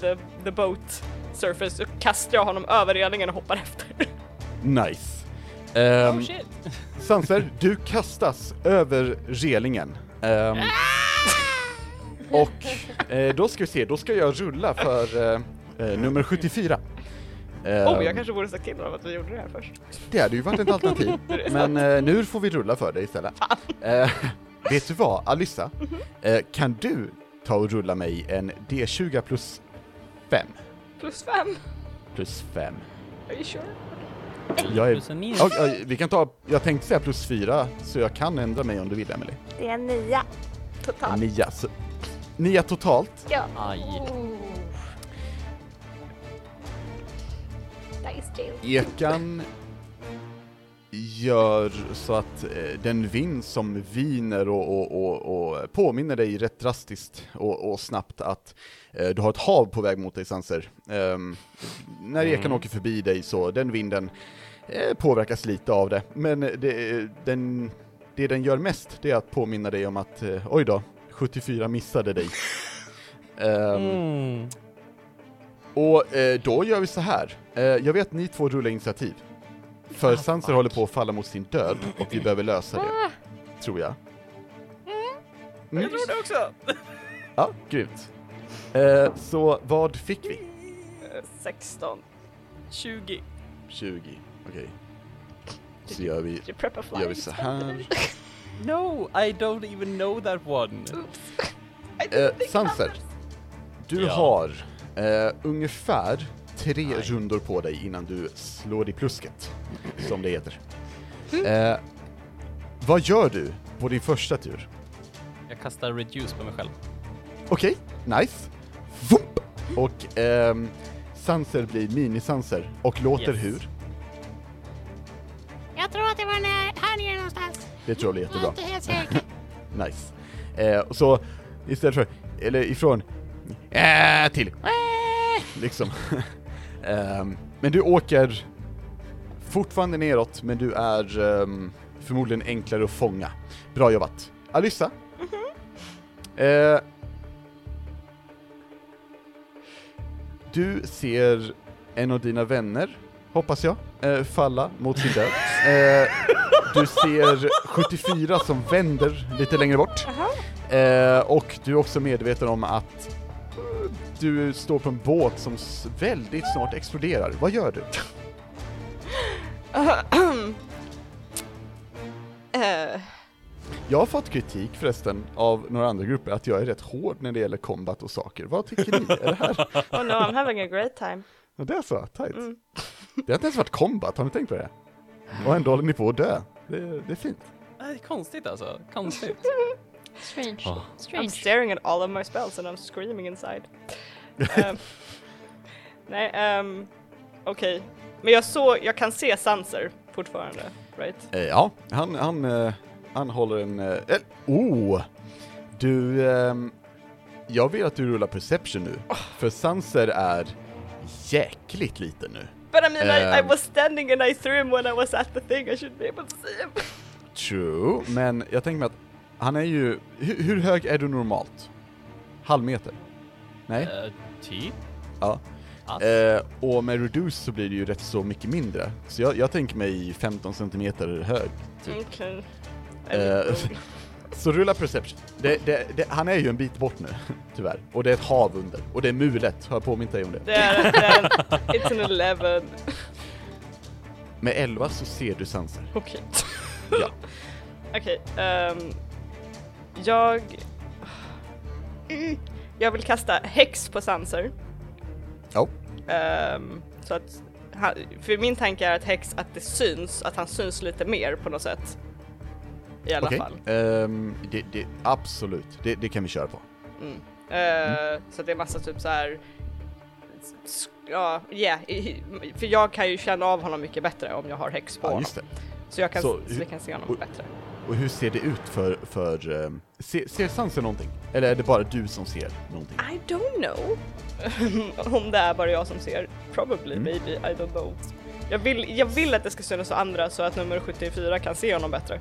the, the boat surface så kastar jag honom över relingen och hoppar efter. Nice. Ehm, Oh shit! Sanser, du kastas över relingen. Ehm, och eh, då ska vi se, då ska jag rulla för eh, eh, nummer 74. Ehm, Oh, jag kanske borde sagt till honom att vi gjorde det här först. Det hade ju varit ett alternativ, men eh, nu får vi rulla för det istället. Eh, vet du vad, Alyssa? Eh, kan du ta och rulla mig en D20 plus 5? Plus fem. Plus 5. Are you sure? Jag är... Plus en minus. Ja, ja, vi kan ta, jag tänkte säga plus 4, så jag kan ändra mig om du vill Emily. Det är en nia En totalt. nia, så, nia totalt. Ja. Aj. Ekan gör så att eh, den vind som viner och, och, och, och påminner dig rätt drastiskt och, och snabbt att eh, du har ett hav på väg mot dig Sanser. Ehm, när ekan Mm. åker förbi dig så den vinden eh, påverkas lite av det, men det, den, det den gör mest det är att påminna dig om att eh, oj då, 74 missade dig. Ehm, Mm. Och eh, då gör vi så här. Eh, jag vet att ni två rullar initiativ. För Ah, Sanser håller på att falla mot sin död och vi behöver lösa det. Tror jag. Mm. Jag tror det också. Ja, grymt. Eh, så vad fick vi? Eh, 16. 20. 20, okej. Så gör vi, Did you prep a gör vi så här. No, I don't even know that one. I didn't Eh, think Sanser, du Ja. har eh, ungefär tre Nej. rundor på dig innan du slår i plusket, som det heter. Mm. Eh, vad gör du på din första tur? Jag kastar reduce på mig själv. Okej, nice. Vump! Och ehm, Sanser blir minisanser och låter Yes. hur? Jag tror att det var när, här nere någonstans. Det tror jag blir Jag är jättebra. inte helt säker. Nice. Och så istället för, eller ifrån, äh, till, liksom. Ehm, men du åker fortfarande neråt, men du är ehm, förmodligen enklare att fånga. Bra jobbat. Alyssa? Eh, du ser en av dina vänner, hoppas jag, eh, falla mot sin död. Eh, du ser 74 som vänder lite längre bort. Eh, och du är också medveten om att eh, du står på en båt som väldigt snart exploderar. Vad gör du? Eh, Jag har fått kritik förresten av några andra grupper att jag är rätt hård när det gäller combat och saker. Vad tycker ni? Är det här? oh no, I'm having a great time. Ja, det är så? Tight. Mm. Det har inte ens varit combat, har ni tänkt på det? Och ändå håller ni på att dö. Det, det är fint. Det är konstigt alltså. Konstigt. Strange. Oh. I'm Strange. staring at all of my spells and I'm screaming inside. Ehm, nej, ehm, okej. Men jag såg, jag kan se Sanser fortfarande, right? Eh, ja, han, han, eh, han håller en... Eh, oh! Du, ehm, jag vill att du rullar perception nu. För Sanser är jäkligt liten nu. But I mean, I, I Ehm. was standing and I threw him when I was at the thing, I should be able to see him. True, men jag tänker mig att han är ju... Hur, hur hög är du normalt? Halvmeter? Nej? Eh, typ. Ja. Eh, och med reduce så blir det ju rätt så mycket mindre. Så jag, jag tänker mig 15 centimeter hög. Typ. Okej. Eh, Så rulla perception. Det, det, det, han är ju en bit bort nu, tyvärr. Och det är ett hav under. Och det är mulet, har jag påmint dig om det? Det är, det är, it's an 11. Med 11 så ser du Sanser. Okej. Ja. Okej, ehm, jag... Mm, jag vill kasta häx på Sanser. Ja. Ehm, så att, han, för min tanke är att häx, att det syns, att han syns lite mer på något sätt. I alla Okej. fall. Ehm, det, det, absolut, det, det kan vi köra på. Mm. Eh, Så det är massa typ så här. Ja, yeah, för jag kan ju känna av honom mycket bättre om jag har häx på Ja, honom. Så jag kan, Så så, jag kan se honom bättre. Och hur ser det ut för, för ehm, ser, ser Sanser någonting? Eller är det bara du som ser någonting? I don't know. Om det är bara jag som ser. Probably, Mm. maybe, I don't know. Jag vill, jag vill att det ska synas för andra så att nummer 74 kan se honom bättre.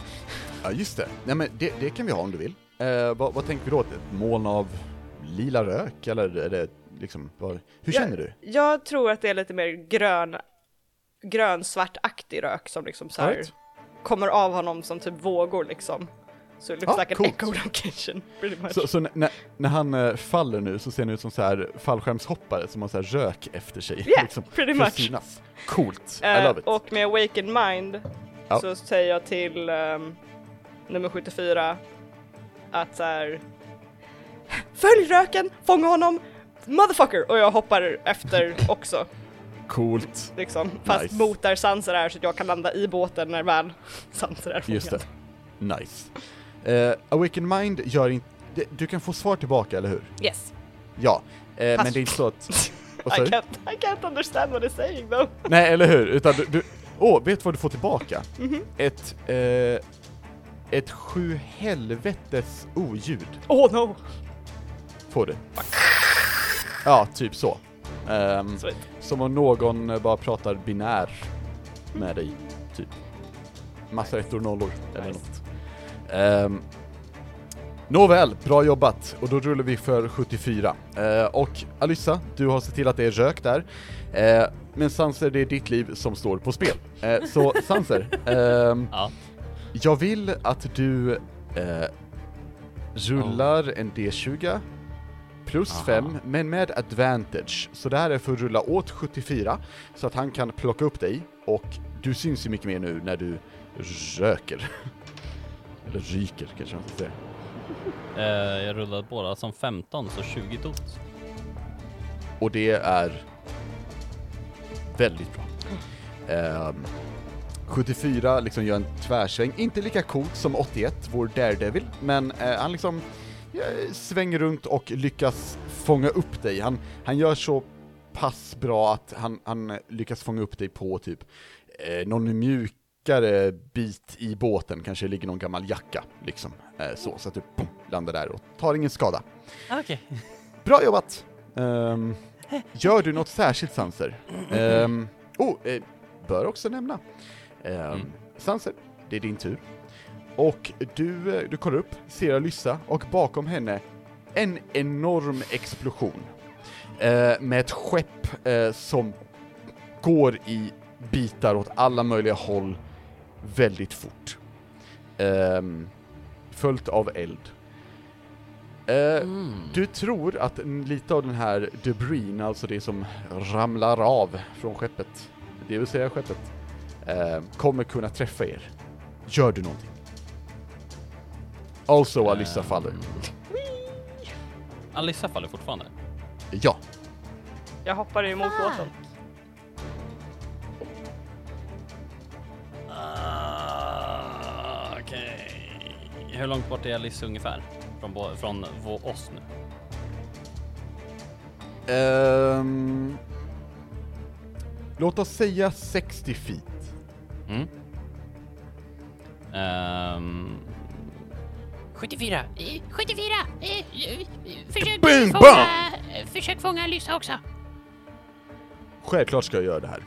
Ja, just det. Nej men det, det kan vi ha om du vill. Eh, vad, vad tänker vi då? Ett moln av lila rök eller är det liksom, vad, hur känner du? Jag tror att det är lite mer grön, grön-svartaktig rök som liksom så här Alright. Kommer av honom som typ vågor liksom. Så it looks Ja, like an coolt. echolocation pretty much. Så, så när, när han eh, faller nu så ser han ut som så här fallskärmshoppare som har så här rök efter sig. Yeah, liksom, pretty much. synas. Coolt, I Eh, love it. och med Awakened Mind Ja. så säger jag till ehm, nummer 74 att så här. Följ röken, fånga honom, motherfucker! Och jag hoppar efter också Coolt. liksom. Fast Nice. mot där Sanser är så att jag kan landa i båten när väl Sanser är fångad. Just det. Nice. Eh, Awaken Mind gör inte... Du kan få svar tillbaka, eller hur? Yes. Ja. Fast- men det är inte så att... I can't, I can't understand what he's saying though. Nej, eller hur? Utan du... åh, vet du vad du får tillbaka? Mhm. Ett... Eh, ett sju helvetes oljud Oh no! får du. Ja, typ så. Ehm, Sweet. Som om någon eh, bara pratar binär med dig, typ. Massa ettor och nollor, eller Nice. något. Ehm, Nåväl, bra jobbat. Och då rullar vi för 74. Eh, och Alyssa, du har sett till att det är rök där. Eh, men Sanser, det är ditt liv som står på spel. Eh, så Sanser, ehm, Ja. jag vill att du rullar en D20 plus Aha. 5, men med advantage. Så det här är för att rulla åt 74, så att han kan plocka upp dig, och du syns ju mycket mer nu när du röker. Eller ryker kanske man ska säga. Eh, jag rullade båda som 15, så 20 tot. Och det är väldigt bra. Ehm, 74 liksom gör en tvärsväng, inte lika coolt som 81, vår Daredevil, men eh, han liksom eh, svänger runt och lyckas fånga upp dig. Han, han gör så pass bra att han, han lyckas fånga upp dig på typ eh, någon mjukare bit i båten, kanske ligger någon gammal jacka liksom. Eh, så, så att du boom, landar där och tar ingen skada. Okej. Bra jobbat! Ehm, gör du något särskilt Sanser? Um, oh, eh, bör också nämna. Um. Sanser, det är din tur. Och du, eh, du kollar upp, ser Alyssa och bakom henne en enorm explosion. Eh, med ett skepp eh, som går i bitar åt alla möjliga håll väldigt fort. Um, följt av eld. Eh, Mm. du tror att lite av den här debrin, alltså det som ramlar av från skeppet, det vill säga skeppet, eh, kommer kunna träffa er. Gör du någonting? Also, Alyssa Ehm. faller. Alissa faller fortfarande. Ja. Jag hoppar emot båten. Ah, Okej. Hur långt bort är Alice ungefär? Från, från oss nu? Ehm, låt oss säga 60 feet. Mm. Ehm, 74! eh, 74! eh, eh, Försök Bing, fånga, försök fånga Alyssa också. Självklart ska jag göra det här.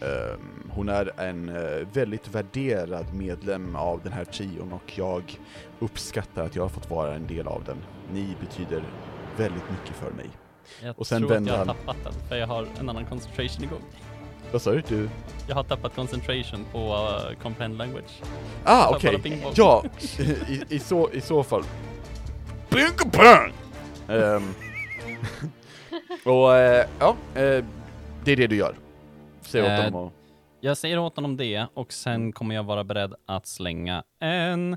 Ehm, hon är en eh, väldigt värderad medlem av den här trion och jag uppskattar att jag har fått vara en del av den. Ni betyder väldigt mycket för mig. jag Och sen tror att vänder jag har han. tappat den, för jag har en annan concentration igång. Vad sa du? du? Jag har tappat concentration på uh, comprehend language. Ah, okej. pong. Ja, i, i, så, i så fall. Ehm, och eh, ja, eh, det är det du gör. Säg åt Eh, dem och... Jag säger åt honom det och sen kommer jag vara beredd att slänga en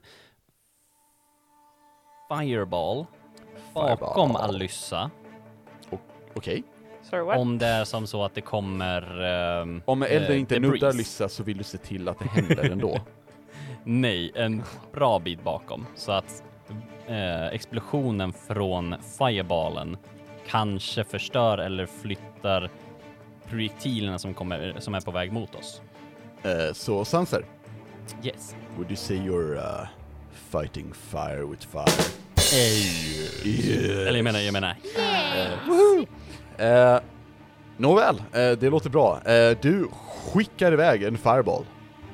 fireball bakom Fireball. Alyssa. Okej. Sorry what? Om det är som så att det kommer... ehm, Om elden eh, inte nuddar Lyssa så vill du se till att det händer ändå. Nej, en bra bit bakom. Så att eh, explosionen från fireballen kanske förstör eller flyttar projektilerna som, kommer, som är på väg mot oss. Eh, så Sanser, Yes. would you say you're uh, fighting fire with fire? Yeah. Eller jag menar, jag menar, Eh, nåväl, eh, det låter bra. Eh, du skickar iväg en fireball.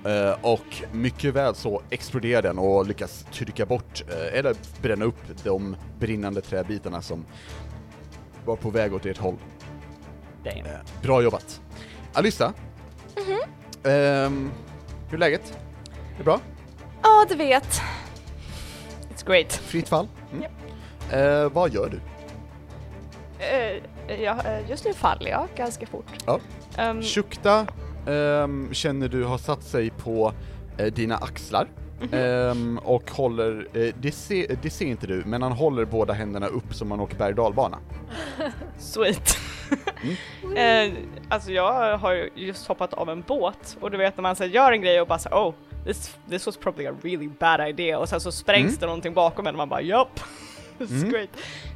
Eh, och mycket väl så exploderar den och lyckas trycka bort, eh, eller bränna upp de brinnande träbitarna som var på väg åt ert håll. Eh, bra jobbat. Alyssa? Ehm, hur är läget? Är det bra? Ja, du vet. It's great. Fritt fall? Mm. Eh, vad gör du? Uh, ja, eh, just nu faller jag ganska fort. Ja. Ehm, Shukta ehm, känner du har satt sig på eh, dina axlar ehm, och håller, eh, det, ser, det ser inte du, men han håller båda händerna upp som man åker berg dalbana. Sweet. Mm. eh, alltså jag har ju just hoppat av en båt och du vet när man så gör en grej och bara så här, oh, this, this was probably a really bad idea och sen så sprängs Mm. det någonting bakom en och man bara yup. Mm. great.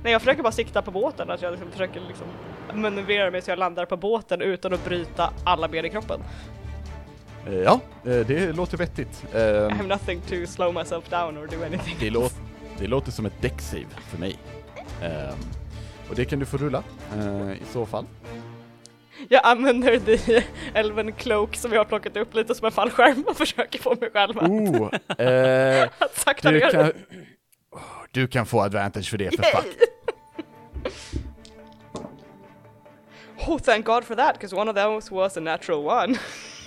Nej jag försöker bara sikta på båten, att jag liksom försöker liksom manövrera mig så jag landar på båten utan att bryta alla ben i kroppen. Eh, ja, eh, det låter vettigt. I Ehm, have nothing to slow myself down or do anything. det, låt, det låter som ett däcksave för mig. Ehm, och det kan du få rulla eh, i så fall. Jag använder the Elven Cloak som jag har plockat upp lite som en fallskärm och försöker få mig själv att, Oh, eh, att sakta ner. kan, du kan få advantage för det för fuck. Oh thank god for that, because one of those was a natural one.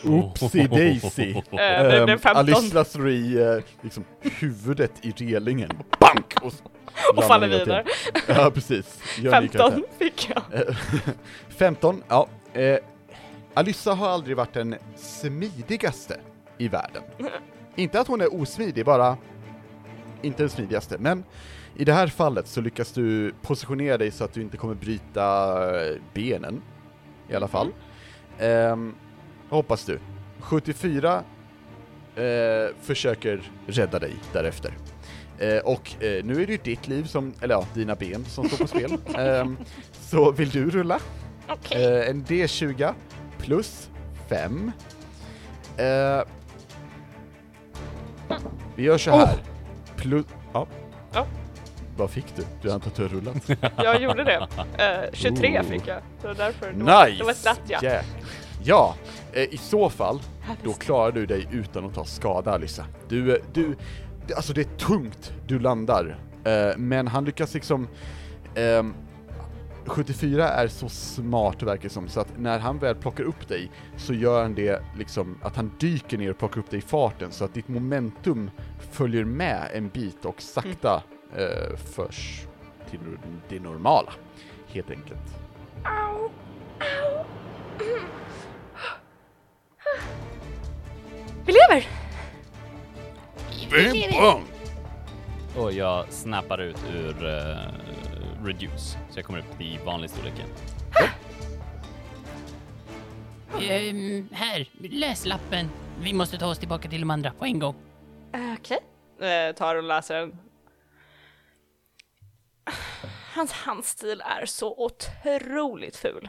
Oopsie daisy. Eh, det, Um, 15 Alissa slår i uh, liksom, huvudet i relingen, bank! Och, s- och faller en gång till. vidare. Ja, precis. Gör en ny 15 karaktär. fick jag. Eh, 15, ja. Eh, Alyssa har aldrig varit den smidigaste i världen. Inte att hon är osmidig, bara inte den smidigaste. Men i det här fallet så lyckas du positionera dig så att du inte kommer bryta eh, benen, i alla fall. Ehm, hoppas du. 74 eh, försöker rädda dig därefter. Eh, och eh, nu är det ju ditt liv som, eller ja, dina ben som står på spel. Ehm, så vill du rulla? Okej. Eh, en D20 plus 5. Eh, vi gör så här. Plus... Ja. Ja. Vad fick du? Du inte att du har rullat? Jag gjorde det. Eh, 23 Ooh. fick jag. Så därför, nice! det var ett ja. Yeah. Ja, eh, i så fall, då klarar du dig utan att ta skada Alyssa. Du, eh, du, alltså det är tungt du landar, eh, men han lyckas liksom ehm, 74 är så smart verkar det som, så att när han väl plockar upp dig så gör han det liksom att han dyker ner och plockar upp dig i farten så att ditt momentum följer med en bit och sakta eh, förs till det normala, helt enkelt. Au, au. Vi lever! Bing bong! Och jag snappar ut ur eh, reduce, så jag kommer upp i vanlig storlek igen. Ehm, här, läs lappen. Vi måste ta oss tillbaka till de andra på en gång. Okej. Eh, tar och läser den. Hans handstil är så otroligt ful.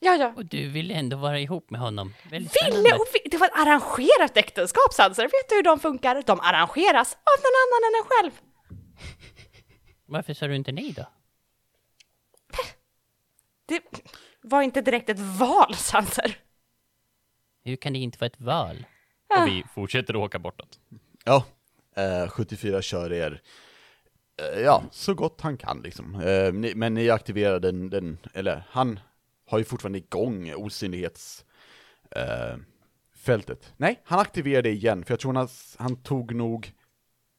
Ja, ja. Och du vill ändå vara ihop med honom. Väldigt Ville spännande. och ville. Det var ett arrangerat äktenskap, Sanser. Vet du hur de funkar? De arrangeras av någon annan än en själv. Varför sa du inte nej då? Det var inte direkt ett val, Sanser. Hur kan det inte vara ett val? Och vi fortsätter att åka bortåt. Ja, eh, 74 kör er, eh, ja, så gott han kan liksom. Eh, ni, men ni aktiverar den, den, eller han har ju fortfarande igång osynlighets eh, fältet. Nej, han aktiverar det igen, för jag tror han, han tog nog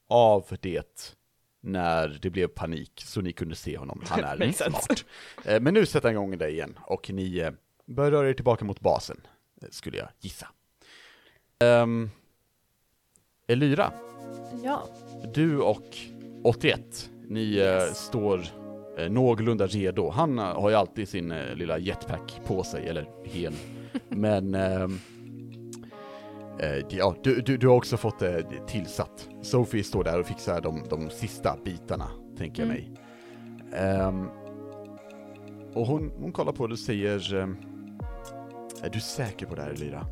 av det när det blev panik, så ni kunde se honom. Han är smart. Eh, men nu sätter han igång det igen, och ni eh, börjar röra er tillbaka mot basen, eh, skulle jag gissa. Um, Elyra, Ja. du och 81, ni eh, står eh, någorlunda redo. Han har ju alltid sin lilla jetpack på sig, eller hen. Men ehm, eh, ja, du, du, du har också fått det tillsatt. Sophie står där och fixar de, de sista bitarna, tänker jag mig. Ehm, och hon, hon kollar på det och säger ehm, Är du säker på det här Elyra?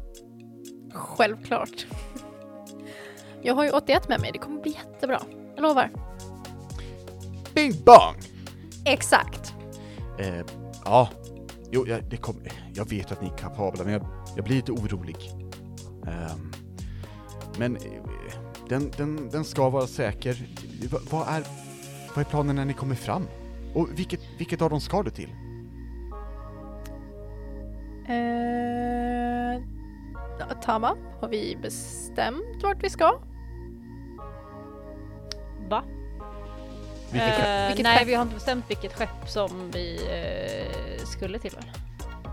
Självklart. Jag har ju 81 med mig, det kommer bli jättebra. Jag lovar. Bing bong! Exakt. Eh, ja, jo, jag, det kom, jag vet att ni är kapabla, men jag, jag blir lite orolig. Ehm, men eh, den, den, den ska vara säker. Va- Vad är, vad är planen när ni kommer fram? Och vilket, vilket av dem ska du till? Eh, Tama, har vi bestämt vart vi ska? Va? Vilket skepp? Eh, Vilket nej, skepp? vi har inte bestämt vilket skepp som vi eh, skulle till väl?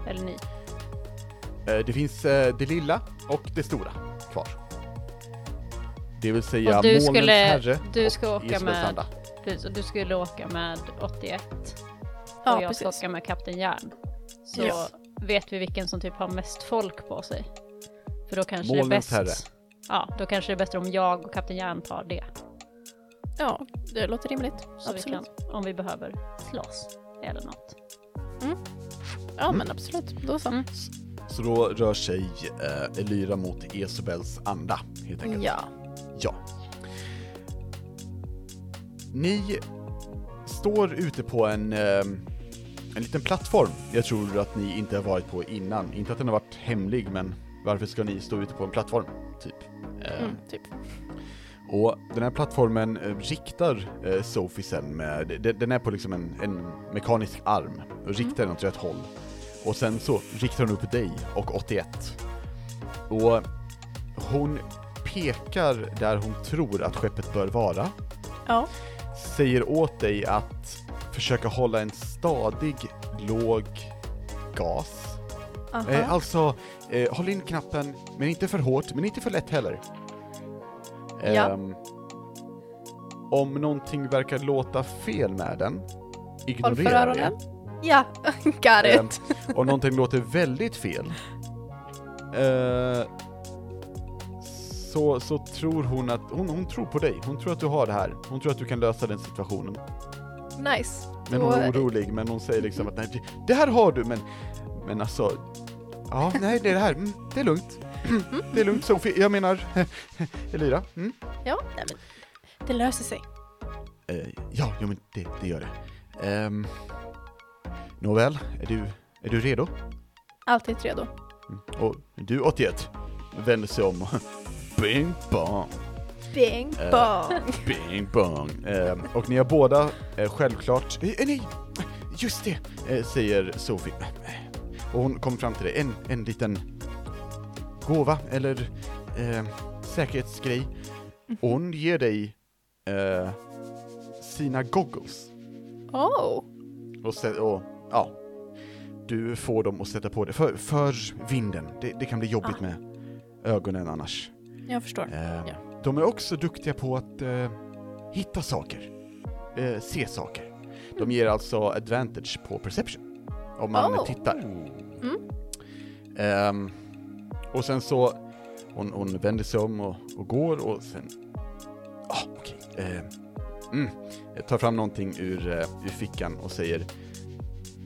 Eller ni? Eh, Det finns eh, det lilla och det stora kvar. Det vill säga Och du molnens skulle- herre du och ska åka Isabels med-. Precis, och du skulle åka med 81 Ja, och jag ska precis. åka med Kapten Järn. Så Ja. vet vi vilken som typ har mest folk på sig. För då kanske Molnens det är bäst. herre. Ja, då kanske det är bättre om jag och Kapten Järn tar det. Ja, det låter rimligt. Så vi absolut. kan, om vi behöver slåss eller något. Ja, men absolut. Då så. Mm. Så då rör sig eh, Elyra mot Isabels anda, helt enkelt. Ja. Ja. Ni står ute på en, eh, en liten plattform. Jag tror att ni inte har varit på innan. Inte att den har varit hemlig, men varför ska ni stå ute på en plattform? Typ. Eh, Mm, typ. Och den här plattformen eh, riktar eh, Sophie sen med, de- den är på liksom en, en mekanisk arm, och riktar den åt rätt håll. Och sen så riktar hon upp dig och 81. Och hon pekar där hon tror att skeppet bör vara, Ja. säger åt dig att försöka hålla en stadig, låg gas. Aha. Eh, alltså, eh, håll in knappen, men inte för hårt, men inte för lätt heller. Ja. Ehm, om någonting verkar låta fel med den, ignorera det. Ja, got it. om någonting låter väldigt fel, eh, så, så tror hon att, hon, hon tror på dig, hon tror att du har det här, hon tror att du kan lösa den situationen. Nice. Men hon är orolig, men hon säger liksom att nej, det, det här har du, men, men alltså, ja, nej, det är det här, mm, det är lugnt. det är lugnt, Sofie, jag menar, Elira. Mm. Ja, nej, men det löser sig. Eh, ja, jo, men det, det gör det. Um, nåväl, är du, är du redo? Alltid redo. Mm. Och du 81, vänder sig om bing bong, Bing Eh. bong. bing bong. Ehm, och ni har båda eh, självklart, eh, nej, just det, eh, säger Sofie. Och hon kommer fram till dig, en, en liten gåva eller eh, säkerhetsgrej. Och hon ger dig eh, sina goggles. Oh. Och, sä- och ja, du får dem att sätta på dig för, för vinden. Det, det kan bli jobbigt Ah. med ögonen annars. Jag förstår. Eh, Ja. De är också duktiga på att eh, hitta saker, eh, se saker. De ger alltså advantage på perception, om man Oh. tittar. Mm. Ehm, och sen så, hon, hon vänder sig om och, och går och sen, ah, okej, eh, mm, jag tar fram någonting ur, eh, ur fickan och säger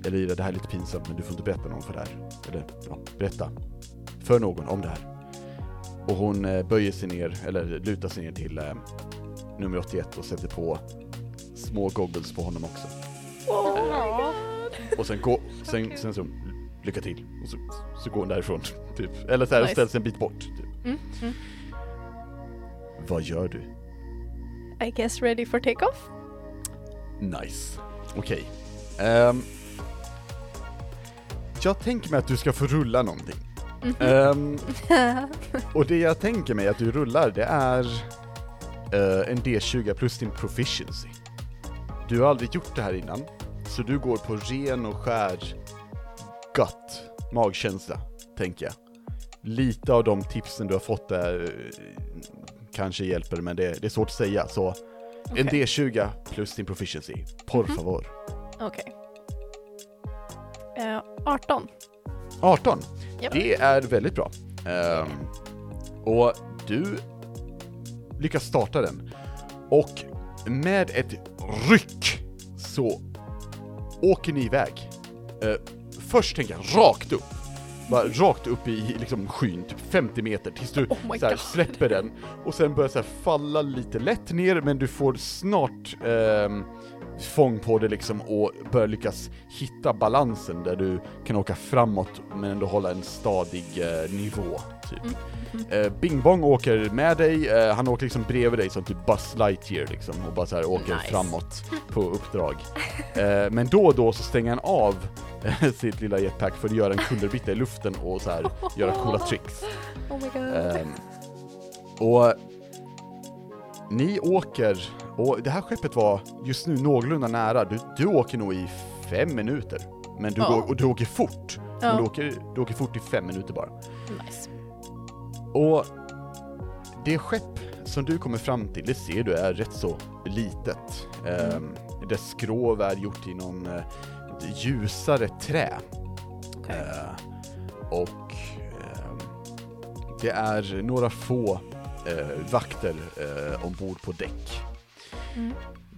Elira, det här är lite pinsamt men du får inte berätta någon för det här. Eller ja, berätta för någon om det här. Och hon eh, böjer sig ner, eller lutar sig ner till eh, nummer 81 och sätter på små goggles på honom också. Oh. Och sen, gå, sen, sen så, lycka till. Och så, så går hon därifrån, typ. Eller så här, Nice. ställs en bit bort, typ. Mm. Mm. Vad gör du? I guess ready for take-off? Nice. Okej. Ehm, jag tänker mig att du ska få rulla någonting. Ehm, och det jag tänker mig att du rullar, det är eh, en D20 plus din proficiency. Du har aldrig gjort det här innan, så du går på ren och skär gut, magkänsla, tänker jag. Lite av de tipsen du har fått där kanske hjälper, men det, det är svårt att säga, så en Okej. D20 plus din proficiency, por Mhm. favor. Okej. Eh, 18. 18. Japp. Det är väldigt bra. Ehm, och du lyckas starta den. Och med ett ryck så åker ni iväg. Eh, först tänker jag rakt upp. Bara rakt upp i liksom skyn, typ 50 meter, tills du Oh så här, släpper den. Och sen börjar så här falla lite lätt ner, men du får snart ehm, fång på det liksom och börjar lyckas hitta balansen där du kan åka framåt men ändå hålla en stadig eh, nivå, typ. Eh, Bing Bong åker med dig, eh, han åker liksom bredvid dig som typ Buzz Lightyear liksom och bara så här åker Nice. framåt på uppdrag. Eh, men då och då så stänger han av eh, sitt lilla jetpack för att göra en kullerbytta i luften och så här göra coola tricks. Oh my. Ehm, och ni åker, och det här skeppet var just nu någorlunda nära. Du, du åker nog i fem minuter. Men du, Ja. går, och du åker fort. Ja. Men du åker, du åker fort i fem minuter bara. Nice. Och det skepp som du kommer fram till, det ser du är rätt så litet. Um, dess skrov är gjort i någon eh, ljusare trä. Okej. Eh, och ehm, det är några få eh, vakter eh, ombord på däck. Mm.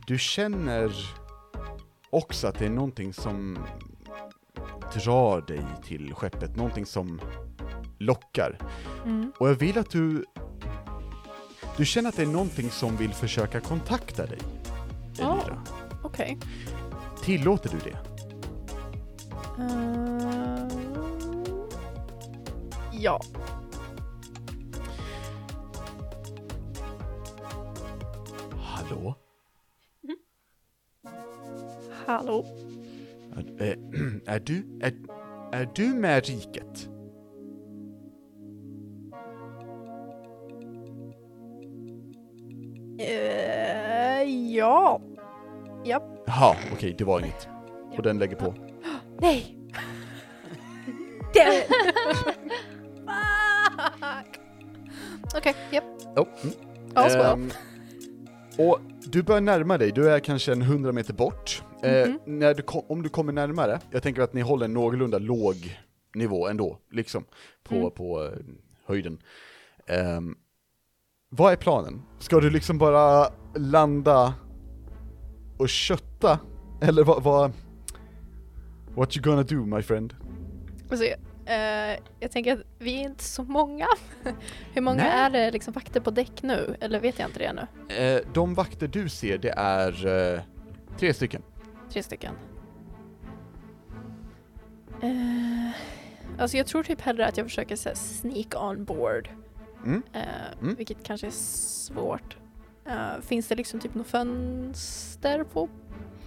Du känner också att det är någonting som drar dig till skeppet, någonting som lockar. Mm. Och jag vill att du... Du känner att det är någonting som vill försöka kontakta dig, Ja. Elira. Okej. Tillåter du det? Ehm, ja. Hallå? Hallå? Är, eh, är du... Är, är du med riket? Eh, ja. Japp. Jaha, okej, det var inget. Och den lägger på. Nej! Fuck! Okej, japp. Oh, mm. Och du börjar närma dig, du är kanske en 100 meter bort. Eh, Mhm. när du om du kommer närmare, jag tänker att ni håller en någorlunda låg nivå ändå, liksom, på, Mm. på eh, höjden. Ehm, vad är planen? Ska du liksom bara landa och kötta? Eller vad, vad... What you gonna do my friend? Alltså, eh, jag tänker att vi är inte så många. Hur många Nej. är det liksom vakter på däck nu? Eller vet jag inte det nu? Eh, de vakter du ser, det är eh, tre stycken. Tre stycken. Alltså jag tror typ hellre att jag försöker så här, sneak on board. Mm. Mm. Vilket kanske är svårt. Finns det liksom typ något fönster på,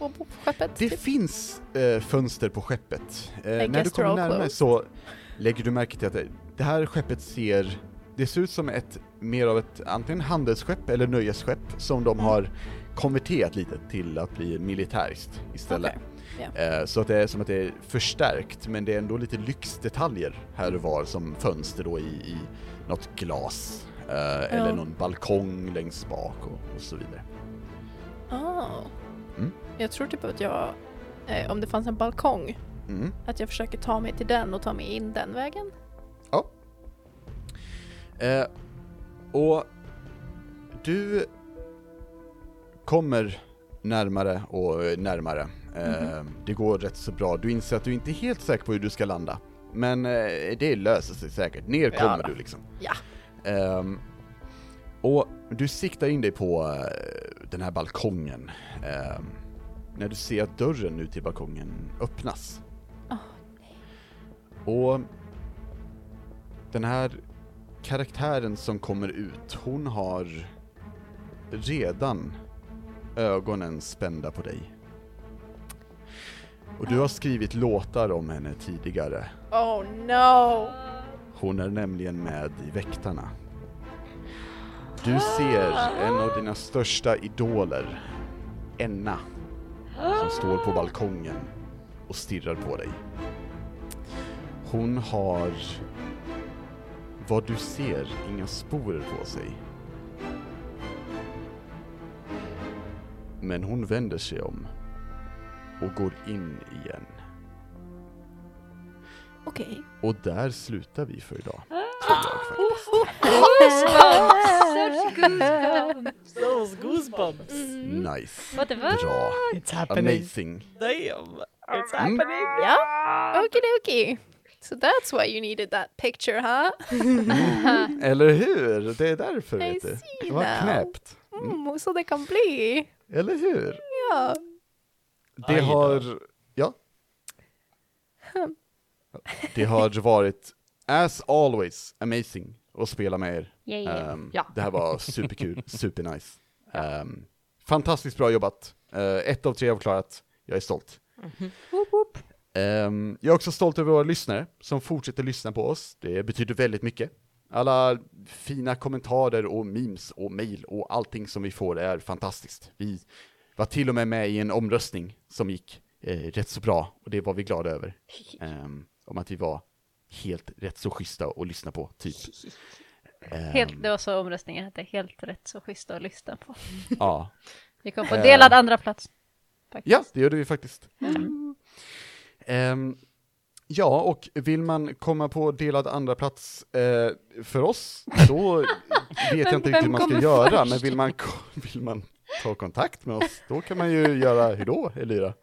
på, på skeppet? Det typ? finns eh, fönster på skeppet. Eh, när du kommer närmare så lägger du märke till att det, det här skeppet ser, det ser ut som ett, mer av ett antingen handelsskepp eller nöjesskepp som de Mm. har konverterat lite till att bli militäriskt istället. Okej, Eh, så att det är som att det är förstärkt, men det är ändå lite lyxdetaljer här och var som fönster då i, i något glas. Eh, Eller någon balkong längst bak och, och så vidare. Ah. Jag tror typ att jag, eh, om det fanns en balkong, Mm. att jag försöker ta mig till den och ta mig in den vägen. Eh, och du kommer närmare och eh, närmare. Eh, Det går rätt så bra. Du inser att du inte är helt säker på hur du ska landa. Men eh, det löser sig säkert. Ner Ja kommer då. du liksom. Ja. Ehm, och du siktar in dig på eh, den här balkongen. Ehm, när du ser att dörren ut till balkongen öppnas. Åh, Och den här karaktären som kommer ut, hon har redan ögonen spända på dig. Och du har skrivit låtar om henne tidigare. Oh no! Hon är nämligen med i Väktarna. Du ser en av dina största idoler, Enna, som står på balkongen och stirrar på dig. Hon har, vad du ser, inga sporer på sig. Men hon vänder sig om och går in igen. Okej. Och där slutar vi för idag. Jag faktiskt. Those goosebumps. Mm. Nice. Vad det var? Bra. It's happening. Amazing. Damn. It's Mm. happening. Ja, okidoki. So that's why you needed that picture, huh? Eller hur? Det är därför I vet du. Det var knäppt. Mm, så det kan bli. Eller hur? Ja. Det har, ja. Det har varit, as always, amazing att spela med er. Yeah. Ehm, Ja. Det här var superkul, supernice. Um, fantastiskt bra jobbat. Eh, ett av tre har klarat. Jag är stolt. Ehm, jag är också stolt över våra lyssnare som fortsätter lyssna på oss. Det betyder väldigt mycket. Alla fina kommentarer och memes och mail och allting som vi får är fantastiskt. Vi var till och med med i en omröstning som gick eh, rätt så bra och det var vi glada över. Ehm, om att vi var helt rätt så schyssta att lyssna på, typ. Ehm, Helt, det var så omröstningen hette, helt rätt så schyssta att lyssna på. Ja. Vi kom på delad andra plats. Faktiskt. Ja, det gjorde vi faktiskt. Mm. Ehm, ja, och vill man komma på delad andra plats eh, för oss, då vet jag inte riktigt hur man ska göra, först? men vill man, vill man ta kontakt med oss, då kan man ju göra hur då, Elira?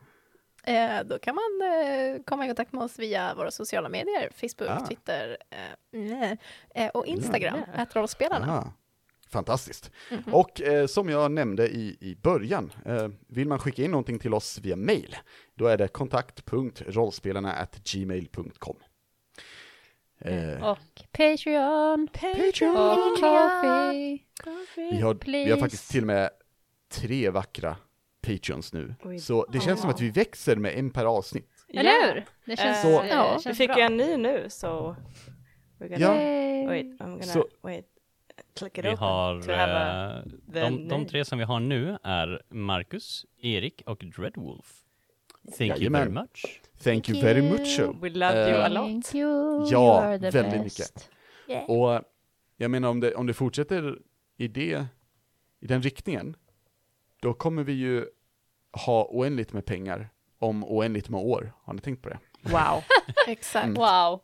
Eh, då kan man eh, komma i kontakt med oss via våra sociala medier, Facebook, Ah. Twitter eh, mm, eh, och Instagram, Ja. att rollspelarna. Aha. Fantastiskt. Mhm. Och eh, som jag nämnde i, i början, eh, vill man skicka in någonting till oss via mail, då är det kontakt.rollspelarna@gmail.com. Eh, Och Patreon. Patreon. Och Coffee. Vi har, vi har Please. faktiskt till och med tre vackra Patreons nu. Oj. Så det känns som att vi växer med en per avsnitt. Eller hur? Det känns, Så- eh, Ja, känns Vi fick bra. ju en ny nu så... We're gonna, Ja. Wait, I'm gonna... Så- wait. Click it Vi open har, to have a... eh, de, de tre som vi har nu är Marcus, Erik och Dreadwolf. Thank you Jajamän. very much. Thank you very much. We love you Eh, a lot. Thank you, Ja, you väldigt best. mycket. Yeah. Och eh, jag menar om det, om det fortsätter i, det, i den riktningen, då kommer vi ju ha oändligt med pengar om oändligt med år. Har ni tänkt på det? Wow. Exakt. Mm. Wow.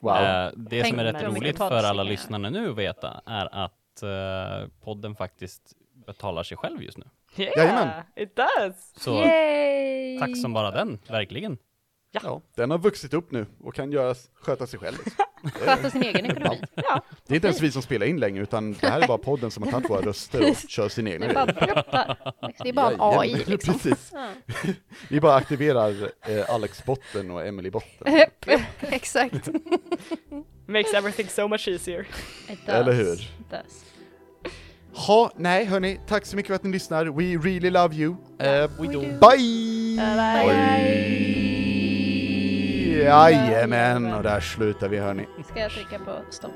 Wow. Eh, det som är rätt roligt för alla lyssnarna nu att veta är att eh, podden faktiskt betalar sig själv just nu. Yeah, Jajamän. it does! Så Yay! tack som bara den, verkligen. Ja, den har vuxit upp nu och kan göra, sköta sig själv. Liksom. Sköta sin egen ekonomi. Det är inte ens vi som spelar in längre, utan det här är bara podden som har tagit våra röster och kör sin egna Det är bara grejer. brottar. Det är bara en AI liksom. Precis. Ja. Vi bara aktiverar eh, Alex-botten och Emily-botten. Exakt. Makes everything so much easier. It does. Eller hur? It does. Ha, nej hörni, tack så mycket för att ni lyssnar. We really love you. Eh, We do. bye! Bye. Jajamän, och där slutar vi hörni. Ska jag trycka på stopp?